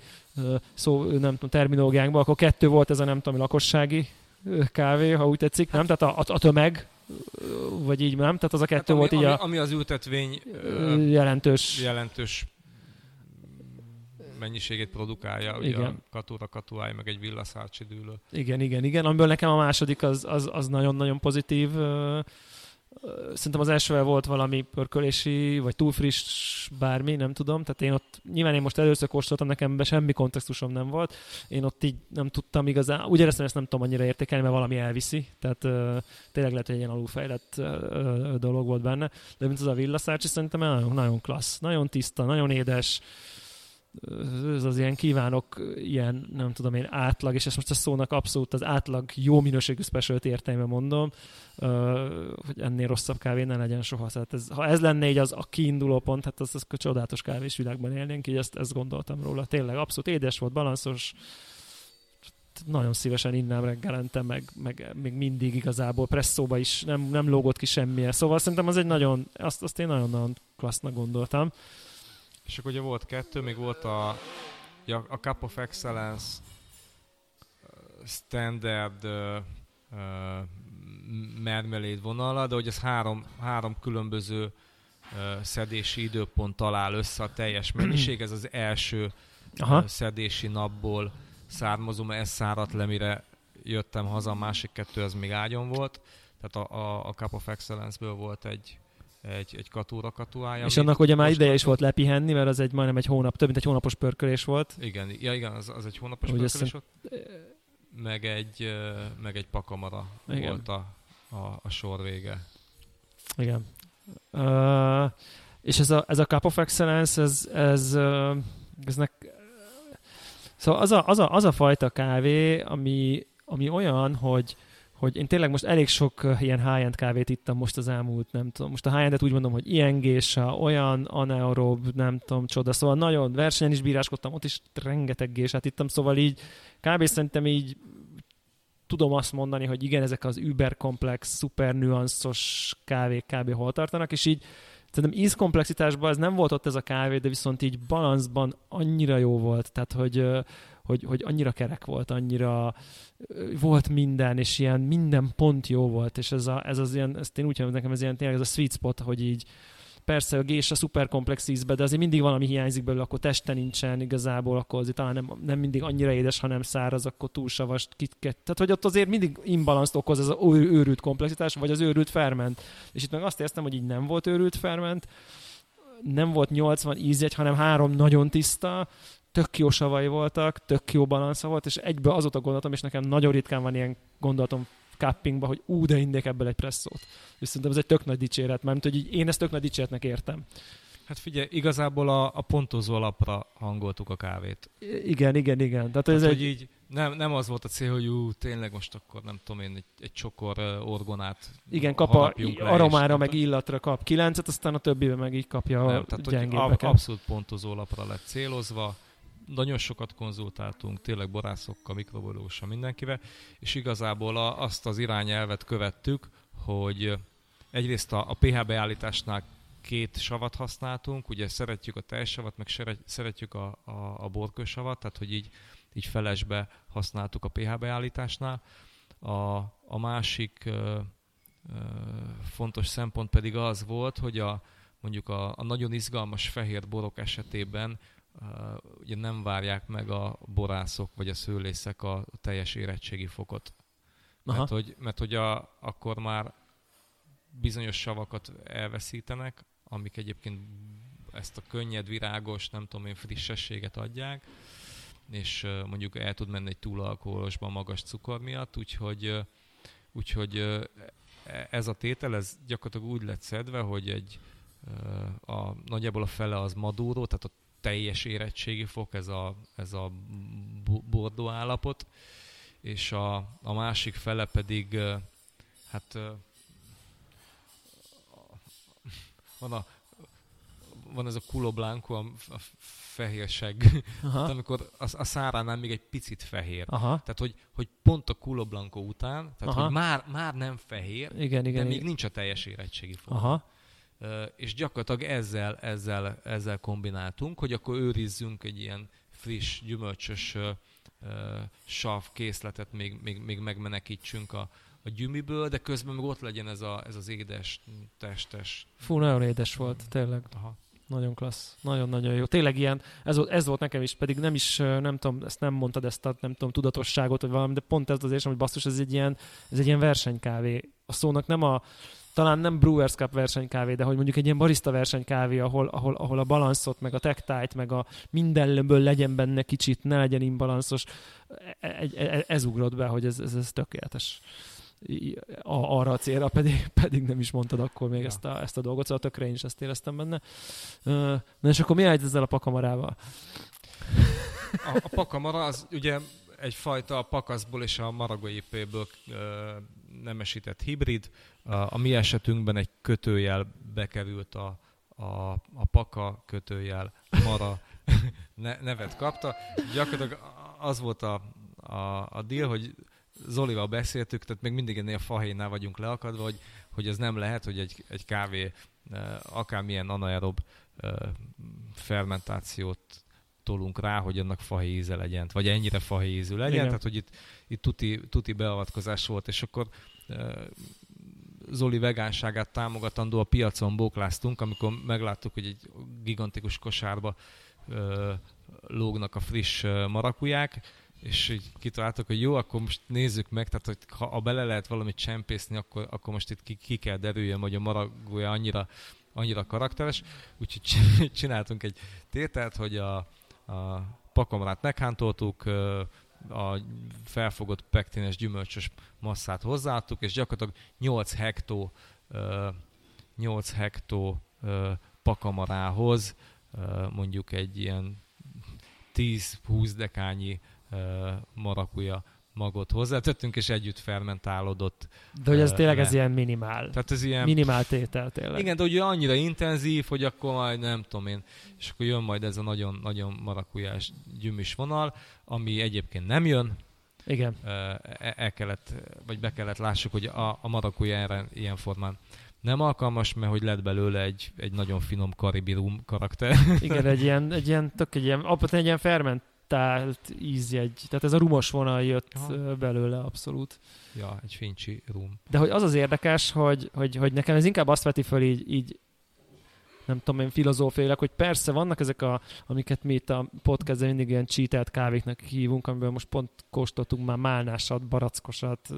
Speaker 1: szó, nem tudom, terminológiánkba, akkor kettő volt ez a nem tudom, lakossági kávé, ha úgy tetszik, nem? Tehát a, a, a tömeg, vagy így nem? Tehát az a kettő hát ami, volt így
Speaker 2: ami,
Speaker 1: a...
Speaker 2: Ami az ültetvény
Speaker 1: jelentős,
Speaker 2: jelentős mennyiségét produkálja, ugye igen. a Katura Katuáj, meg egy villaszárcsi dűlő.
Speaker 1: Igen, igen, igen, amiből nekem a második az, az, az nagyon-nagyon pozitív Szerintem az elsővel volt valami pörkölési, vagy túl friss bármi, nem tudom. Tehát én ott, nyilván én most először kóstoltam, nekem be semmi kontextusom nem volt. Én ott így nem tudtam igazán, úgy éreztem, ezt nem tudom annyira értékelni, mert valami elviszi. Tehát uh, tényleg lehet, hogy egy ilyen alulfejlett uh, dolog volt benne. De mint az a villaszárcsi, szerintem nagyon, nagyon klassz, nagyon tiszta, nagyon édes ez az ilyen kívánok, ilyen nem tudom én átlag, és ezt most a szónak abszolút az átlag jó minőségű specialty értelme mondom, hogy ennél rosszabb kávé ne legyen soha. Tehát ez, ha ez lenne így az a kiinduló pont, hát az, az a csodálatos kávés világban élnénk, így ezt, ezt gondoltam róla. Tényleg abszolút édes volt, balanszos, nagyon szívesen innám reggelente, meg, meg még mindig igazából presszóba is nem, nem lógott ki semmilyen. Szóval szerintem az egy nagyon, azt, azt én nagyon-nagyon klassznak gondoltam.
Speaker 2: És akkor ugye volt kettő, még volt a, a Cup of Excellence standard uh, uh, mermeléd vonala, de hogy ez három, három különböző uh, szedési időpont talál össze a teljes mennyiség. Ez az első Aha. Uh, szedési napból származó, mert ez száradt le, mire jöttem haza, a másik kettő az még ágyon volt. Tehát a, a, a Cup of Excellence-ből volt egy, egy, egy katúra katuája.
Speaker 1: És annak ugye már ideje is volt lepihenni, mert az egy majdnem egy hónap, több mint egy hónapos pörkölés volt.
Speaker 2: Igen, ja, igen az, az egy hónapos ugye pörkölés volt. Meg egy, meg egy pakamara igen. volt a, a, a sor vége.
Speaker 1: Igen. Uh, és ez a, ez a Cup of Excellence, ez, ez, uh, ez nek, Szóval az a, az, a, az a fajta kávé, ami, ami olyan, hogy, hogy én tényleg most elég sok ilyen high-end kávét ittam most az elmúlt, nem tudom, most a high-endet úgy mondom, hogy ilyen gésa, olyan anaerob, nem tudom, csoda, szóval nagyon versenyen is bíráskodtam, ott is rengeteg gésát ittam, szóval így kb. szerintem így tudom azt mondani, hogy igen, ezek az überkomplex, szuper nüanszos kávék kb. hol tartanak, és így szerintem ízkomplexitásban ez nem volt ott ez a kávé, de viszont így balanszban annyira jó volt, tehát hogy, hogy, hogy annyira kerek volt, annyira volt minden, és ilyen minden pont jó volt, és ez, a, ez az ilyen, ezt én úgy mondom, nekem ez ilyen tényleg ez a sweet spot, hogy így persze a gés a szuper komplex ízbe, de azért mindig valami hiányzik belőle, akkor teste nincsen igazából, akkor azért talán nem, nem mindig annyira édes, hanem száraz, akkor túl savas, kitket. Tehát, hogy ott azért mindig imbalanszt okoz ez az őrült komplexitás, vagy az őrült ferment. És itt meg azt éreztem, hogy így nem volt őrült ferment, nem volt 80 ízjegy, hanem három nagyon tiszta, tök jó savai voltak, tök jó balansza volt, és egybe azóta gondoltam, és nekem nagyon ritkán van ilyen gondolatom cuppingba, hogy ú, de innék ebből egy presszót. És szerintem ez egy tök nagy dicséret, mert hogy így én ezt tök nagy dicséretnek értem.
Speaker 2: Hát figyelj, igazából a, a pontozó alapra hangoltuk a kávét.
Speaker 1: Igen, igen, igen.
Speaker 2: Tehát, Tehát ez hogy egy... így Nem, nem az volt a cél, hogy ú, tényleg most akkor nem tudom én, egy, egy csokor orgonát
Speaker 1: Igen, kap a aromára, meg illatra kap kilencet, aztán a többiben meg így kapja nem, a tehát, gyengébbeket.
Speaker 2: Abszolút pontozó lapra lett célozva, nagyon sokat konzultáltunk, tényleg borászokkal, mikrobiológussal, mindenkivel, és igazából a, azt az irányelvet követtük, hogy egyrészt a, a pH beállításnál két savat használtunk, ugye szeretjük a tejsavat, meg szeretjük a, a, a borkősavat, tehát hogy így, így felesbe használtuk a pH beállításnál. A, a másik ö, ö, fontos szempont pedig az volt, hogy a, mondjuk a, a nagyon izgalmas fehér borok esetében ugye nem várják meg a borászok vagy a szőlészek a teljes érettségi fokot. Aha. Mert hogy, mert hogy a, akkor már bizonyos savakat elveszítenek, amik egyébként ezt a könnyed, virágos, nem tudom én, frissességet adják, és mondjuk el tud menni egy túlalkoholosba magas cukor miatt, úgyhogy, úgyhogy uh, ez a tétel, ez gyakorlatilag úgy lett szedve, hogy egy a, nagyjából a fele az madúró, tehát a teljes érettségi fok, ez a, ez a bordó állapot, és a, a másik fele pedig, hát van a van ez a culo blanco, a, a fehér seg, hát amikor a, a száránál még egy picit fehér. Aha. Tehát, hogy, hogy pont a culo blanco után, tehát, Aha. hogy már, már nem fehér, igen, igen, de még igen. nincs a teljes érettségi fok. Aha és gyakorlatilag ezzel, ezzel, ezzel kombináltunk, hogy akkor őrizzünk egy ilyen friss, gyümölcsös sav készletet, még, még, még megmenekítsünk a, a gyümiből, de közben meg ott legyen ez, a, ez az édes, testes.
Speaker 1: Fú, nagyon édes volt, tényleg. Aha. Nagyon klassz, nagyon-nagyon jó. Tényleg ilyen, ez volt, ez volt nekem is, pedig nem is, nem tudom, ezt nem mondtad, ezt a, nem tudom, tudatosságot, vagy valami, de pont ez az érzem, hogy basszus, ez egy ilyen, ez egy ilyen versenykávé. A szónak nem a, talán nem Brewers Cup versenykávé, de hogy mondjuk egy ilyen barista versenykávé, ahol, ahol, ahol a balanszot, meg a tactite, meg a mindenből legyen benne kicsit, ne legyen imbalanszos, e, e, e, ez ugrott be, hogy ez, ez, ez tökéletes a, arra a célra, pedig, pedig nem is mondtad akkor még ja. ezt, a, ezt a dolgot, szóval tökre én is ezt éreztem benne. Na és akkor mi állt ezzel a pakamarával?
Speaker 2: A, a pakamara az ugye egyfajta pakaszból és a maragóépéből nemesített hibrid. A, mi esetünkben egy kötőjel bekerült a, a, a paka kötőjel mara <laughs> ne, nevet kapta. Gyakorlatilag az volt a, a, a deal, hogy Zolival beszéltük, tehát még mindig ennél a fahéjnál vagyunk leakadva, hogy, hogy ez nem lehet, hogy egy, egy kávé akármilyen anaerob fermentációt tolunk rá, hogy annak fahéze legyen, vagy ennyire fahézű legyen, Igen. tehát hogy itt, itt tuti, tuti beavatkozás volt, és akkor Zoli vegánságát támogatandó a piacon bókláztunk, amikor megláttuk, hogy egy gigantikus kosárba ö, lógnak a friss marakuják, és így kitaláltuk, hogy jó, akkor most nézzük meg, tehát hogy ha a bele lehet valamit csempészni, akkor, akkor most itt ki, ki kell derüljön, hogy a maragúja annyira, annyira karakteres, úgyhogy <laughs> csináltunk egy tételt, hogy a, a pakamrát meghántoltuk, a felfogott pektines gyümölcsös masszát hozzáadtuk, és gyakorlatilag 8 hektó, 8 hektó pakamarához mondjuk egy ilyen 10-20 dekányi marakuja magot hozzátettünk, és együtt fermentálódott.
Speaker 1: De hogy ez tényleg le. ez ilyen minimál. Tehát ez ilyen... Minimál tétel tényleg.
Speaker 2: Igen, de ugye annyira intenzív, hogy akkor majd nem tudom én, és akkor jön majd ez a nagyon, nagyon marakujás gyümös vonal, ami egyébként nem jön.
Speaker 1: Igen.
Speaker 2: El e kellett, vagy be kellett lássuk, hogy a, a marakuja erre ilyen formán nem alkalmas, mert hogy lett belőle egy, egy nagyon finom karibi rum karakter.
Speaker 1: Igen, egy ilyen, egy ilyen, tök egy ilyen, egy ilyen ferment, fermentált ízjegy. Tehát ez a rumos vonal jött Aha. belőle abszolút.
Speaker 2: Ja, egy fincsi rum.
Speaker 1: De hogy az az érdekes, hogy, hogy, hogy nekem ez inkább azt veti föl így, így nem tudom én filozófiailag, hogy persze vannak ezek, a, amiket mi itt a podcastben mindig ilyen cheatelt kávéknak hívunk, amiből most pont kóstoltunk már málnásat, barackosat,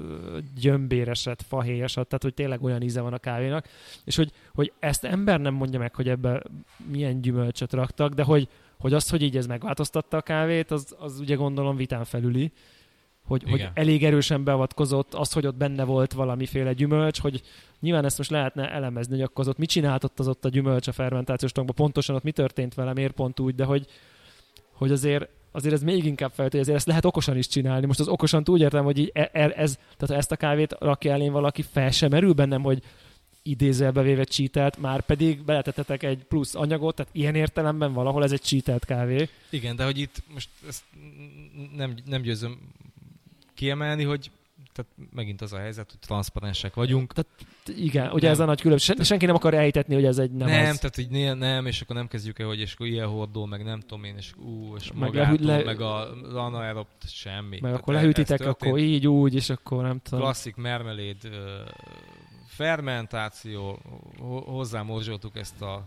Speaker 1: gyömbéreset, fahéjasat, tehát hogy tényleg olyan íze van a kávénak, és hogy, hogy ezt ember nem mondja meg, hogy ebbe milyen gyümölcsöt raktak, de hogy, hogy az, hogy így ez megváltoztatta a kávét, az, az ugye gondolom vitán felüli, hogy, hogy elég erősen beavatkozott, az, hogy ott benne volt valamiféle gyümölcs, hogy nyilván ezt most lehetne elemezni, hogy akkor az ott mit csináltott az ott a gyümölcs a fermentációs tankban, pontosan ott mi történt vele, miért pont úgy, de hogy, hogy azért azért ez még inkább fel, hogy ezért ezt lehet okosan is csinálni. Most az okosan úgy értem, hogy így e, e, ez, tehát ezt a kávét rakja elén valaki, fel sem merül bennem, hogy idézelbe véve cheatelt, már pedig beletetetek egy plusz anyagot, tehát ilyen értelemben valahol ez egy cheatelt kávé.
Speaker 2: Igen, de hogy itt most ezt nem, nem győzöm kiemelni, hogy tehát megint az a helyzet, hogy transzparensek vagyunk.
Speaker 1: Tehát, igen, ugye nem. ez a nagy különbség. Senki nem akar elhitetni, hogy ez egy nem
Speaker 2: Nem,
Speaker 1: az.
Speaker 2: tehát hogy nem, nem, és akkor nem kezdjük el, hogy és akkor ilyen hordó, meg nem tudom én, és ú, és meg, magától, le... meg a anaerob, semmi.
Speaker 1: Meg tehát akkor lehűtitek, akkor így, úgy, és akkor nem tudom.
Speaker 2: Klasszik mermeléd, fermentáció, hozzámorzsoltuk ezt a,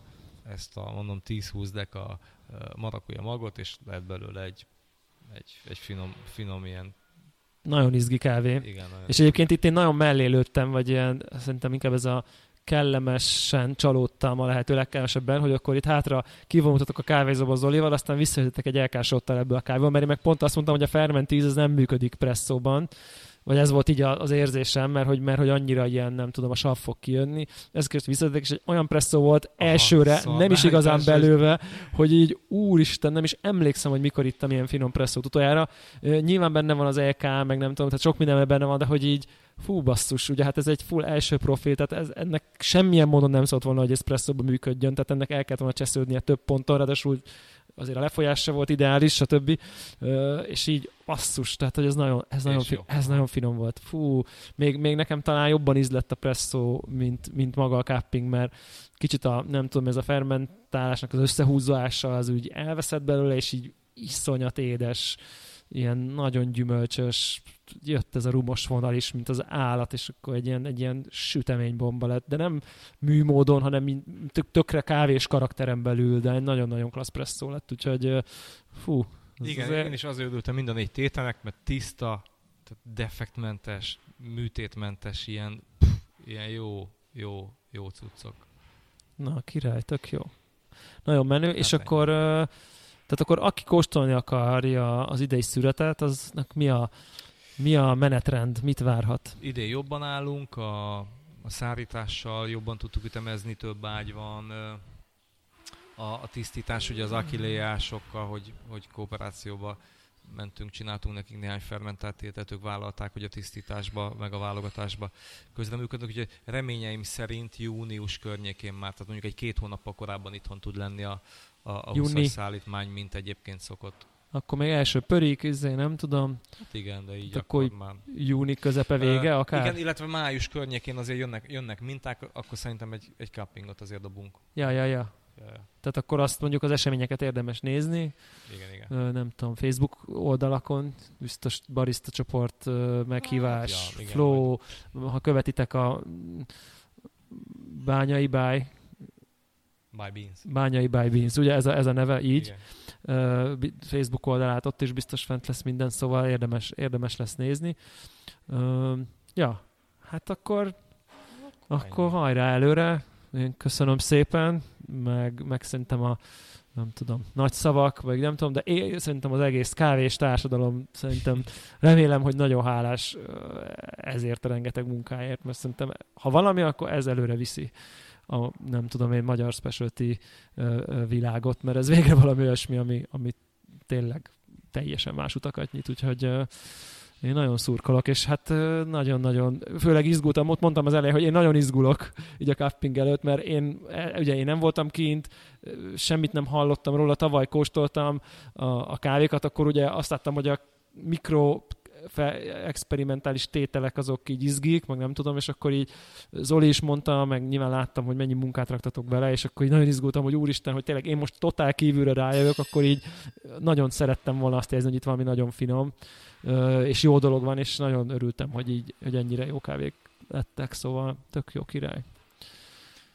Speaker 2: ezt a mondom 10-20 deka marakuja magot, és lett belőle egy, egy, egy finom, finom ilyen
Speaker 1: nagyon izgi kávé. Igen, nagyon és egyébként itt én nagyon mellé lőttem, vagy ilyen, szerintem inkább ez a kellemesen csalódtam a lehető legkevesebben, hogy akkor itt hátra kivonultatok a kávézóba Zolival, aztán visszajöttetek egy elkásottal ebből a kávéból, mert én meg pont azt mondtam, hogy a ferment 10 az nem működik presszóban, vagy ez volt így az érzésem, mert hogy, mert hogy annyira ilyen, nem tudom, a sav fog kijönni. Ez közt visszatettek, és egy olyan presszó volt Aha, elsőre, szóval nem is igazán belőve, hogy így úristen, nem is emlékszem, hogy mikor ittam ilyen finom presszót utoljára. Nyilván benne van az EK, meg nem tudom, tehát sok minden benne van, de hogy így fú basszus, ugye hát ez egy full első profil, tehát ez, ennek semmilyen módon nem szólt volna, hogy espresszóban működjön, tehát ennek el kellett volna csesződnie több ponton, ráadásul azért a lefolyás se volt ideális, stb. És így basszus, tehát hogy ez nagyon, ez nagyon, fi, ez nagyon finom volt. Fú, még, még nekem talán jobban ízlett a presszó, mint, mint maga a cupping, mert kicsit a, nem tudom, ez a fermentálásnak az összehúzása az úgy elveszett belőle, és így iszonyat édes, ilyen nagyon gyümölcsös, jött ez a rumos vonal is, mint az állat, és akkor egy ilyen, egy ilyen süteménybomba lett, de nem műmódon, hanem tök, tökre kávés karakterem belül, de egy nagyon-nagyon klassz presszó lett, úgyhogy fú.
Speaker 2: Igen, azért... én is azért örültem mind a négy tételnek, mert tiszta, tehát defektmentes, műtétmentes, ilyen, pff, ilyen jó, jó, jó cuccok.
Speaker 1: Na, király, tök jó. Nagyon menő, hát és ennyi. akkor tehát akkor aki kóstolni akarja az idei szüretet, aznak mi a mi a menetrend? Mit várhat?
Speaker 2: Idén jobban állunk, a, a szárítással jobban tudtuk ütemezni, több ágy van. A, a tisztítás, ugye az akiléásokkal, hogy, hogy kooperációba mentünk, csináltunk nekik néhány fermentált ételt, ők vállalták, hogy a tisztításba, meg a válogatásba közreműködnek, úgyhogy reményeim szerint június környékén már, tehát mondjuk egy két hónappal korábban itthon tud lenni a, a, a Júni. szállítmány, mint egyébként szokott
Speaker 1: akkor még első pörik, izé, nem tudom.
Speaker 2: Hát igen, de így
Speaker 1: akkor, akkor már... júni közepe vége uh, akár?
Speaker 2: Igen, illetve május környékén azért jönnek, jönnek minták, akkor szerintem egy, egy cuppingot azért dobunk.
Speaker 1: Ja, ja, ja. Ja, ja. Tehát akkor azt mondjuk az eseményeket érdemes nézni.
Speaker 2: Igen, igen.
Speaker 1: nem tudom, Facebook oldalakon, biztos barista csoport, meghívás, hát, ja, igen, flow, majd. ha követitek a Bányai Báj,
Speaker 2: By Beans.
Speaker 1: Bányai By Beans, ugye ez a, ez a neve így. Igen. Facebook oldalát, ott is biztos fent lesz minden, szóval érdemes, érdemes lesz nézni. Ja, hát akkor, akkor hajrá előre. Én köszönöm szépen, meg, meg szerintem a nem tudom, nagy szavak, vagy nem tudom, de én szerintem az egész kávés társadalom szerintem remélem, hogy nagyon hálás ezért a rengeteg munkáért, mert szerintem ha valami, akkor ez előre viszi a nem tudom én magyar specialty világot, mert ez végre valami olyasmi, ami, ami tényleg teljesen más utakat nyit, úgyhogy én nagyon szurkolok, és hát nagyon-nagyon, főleg izgultam, ott mondtam az elején, hogy én nagyon izgulok így a cupping előtt, mert én, e, ugye én nem voltam kint, semmit nem hallottam róla, tavaly kóstoltam a, a kávékat, akkor ugye azt láttam, hogy a mikro experimentális tételek azok így izgik, meg nem tudom, és akkor így Zoli is mondta, meg nyilván láttam, hogy mennyi munkát raktatok bele, és akkor így nagyon izgultam, hogy úristen, hogy tényleg én most totál kívülre rájövök, akkor így nagyon szerettem volna azt érezni, hogy itt valami nagyon finom, és jó dolog van, és nagyon örültem, hogy így, hogy ennyire jó kávék lettek, szóval tök jó király.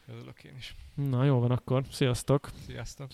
Speaker 2: Örülök én is.
Speaker 1: Na, jó van akkor. Sziasztok!
Speaker 2: Sziasztok!